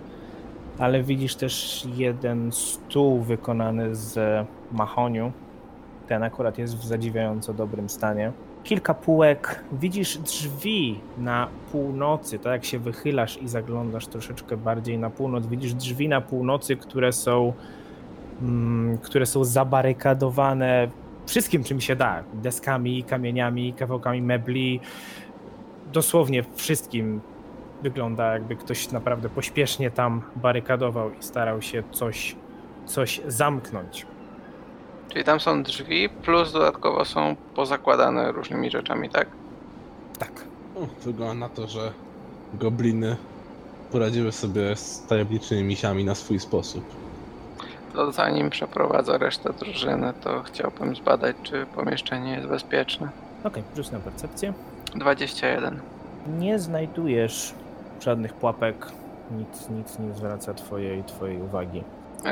ale widzisz też jeden stół wykonany z mahoniu. Ten akurat jest w zadziwiająco dobrym stanie. Kilka półek. Widzisz drzwi na północy, tak jak się wychylasz i zaglądasz troszeczkę bardziej na północ. Widzisz drzwi na północy, które są mm, które są zabarykadowane wszystkim, czym się da. Deskami, kamieniami, kawałkami mebli. Dosłownie wszystkim wygląda, jakby ktoś naprawdę pośpiesznie tam barykadował i starał się coś, coś zamknąć. Czyli tam są drzwi, plus dodatkowo są pozakładane różnymi rzeczami, tak? Tak. Wygląda na to, że gobliny poradziły sobie z tajemniczymi misiami na swój sposób. To zanim przeprowadzę resztę drużyny, to chciałbym zbadać, czy pomieszczenie jest bezpieczne. Okej, rzuć na percepcję. 21. Nie znajdujesz żadnych pułapek, nic, nic nie zwraca twojej, twojej uwagi.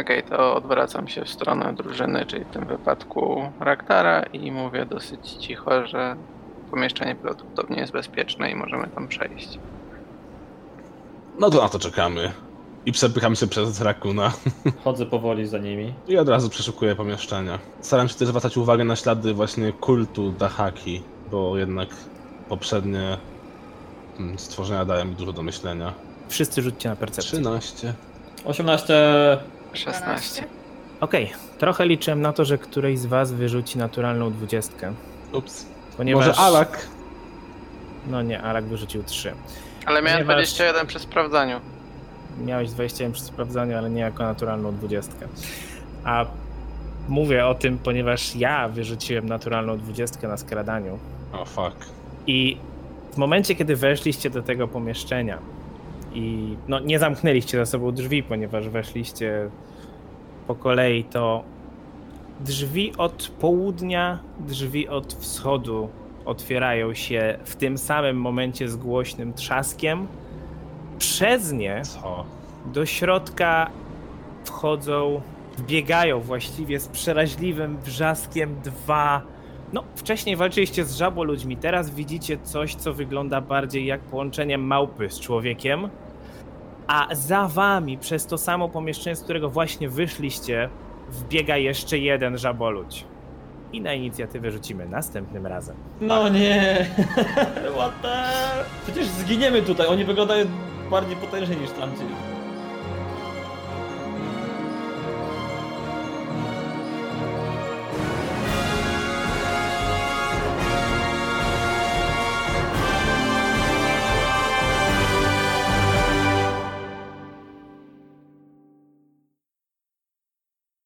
Okej, to odwracam się w stronę drużyny, czyli w tym wypadku Raktara i mówię dosyć cicho, że pomieszczenie prawdopodobnie jest bezpieczne i możemy tam przejść. No to na to czekamy. I przepycham się przez Rakuna (laughs) Chodzę powoli za nimi. i od razu przeszukuję pomieszczenia. Staram się też zwracać uwagę na ślady właśnie kultu Dahaki, bo jednak poprzednie mm, stworzenia dają mi dużo do myślenia. Wszyscy rzućcie na percepcję. 13. 18. 16. Okej, trochę liczyłem na to, że któryś z was wyrzuci naturalną dwudziestkę. Ups. Ponieważ... Może Alak? No nie, Alak wyrzucił 3. Ale miałem Ponieważ- 21 przy sprawdzaniu. Miałeś 21 przy sprawdzaniu, ale nie jako naturalną dwudziestkę. A mówię o tym, ponieważ ja wyrzuciłem naturalną dwudziestkę na skradaniu. O fuck. I w momencie, kiedy weszliście do tego pomieszczenia i no, nie zamknęliście za sobą drzwi, ponieważ weszliście po kolei, to drzwi od południa, drzwi od wschodu otwierają się w tym samym momencie z głośnym trzaskiem. Przez nie Co? Do środka wchodzą, wbiegają właściwie z przeraźliwym wrzaskiem dwa. No, wcześniej walczyliście z żaboludźmi, teraz widzicie coś, co wygląda bardziej jak połączenie małpy z człowiekiem. A za wami, przez to samo pomieszczenie, z którego właśnie wyszliście, wbiega jeszcze jeden żaboludź. I na inicjatywę rzucimy następnym razem. No nie! (laughs) What the... Przecież zginiemy tutaj, oni wyglądają bardziej potężni niż tamci.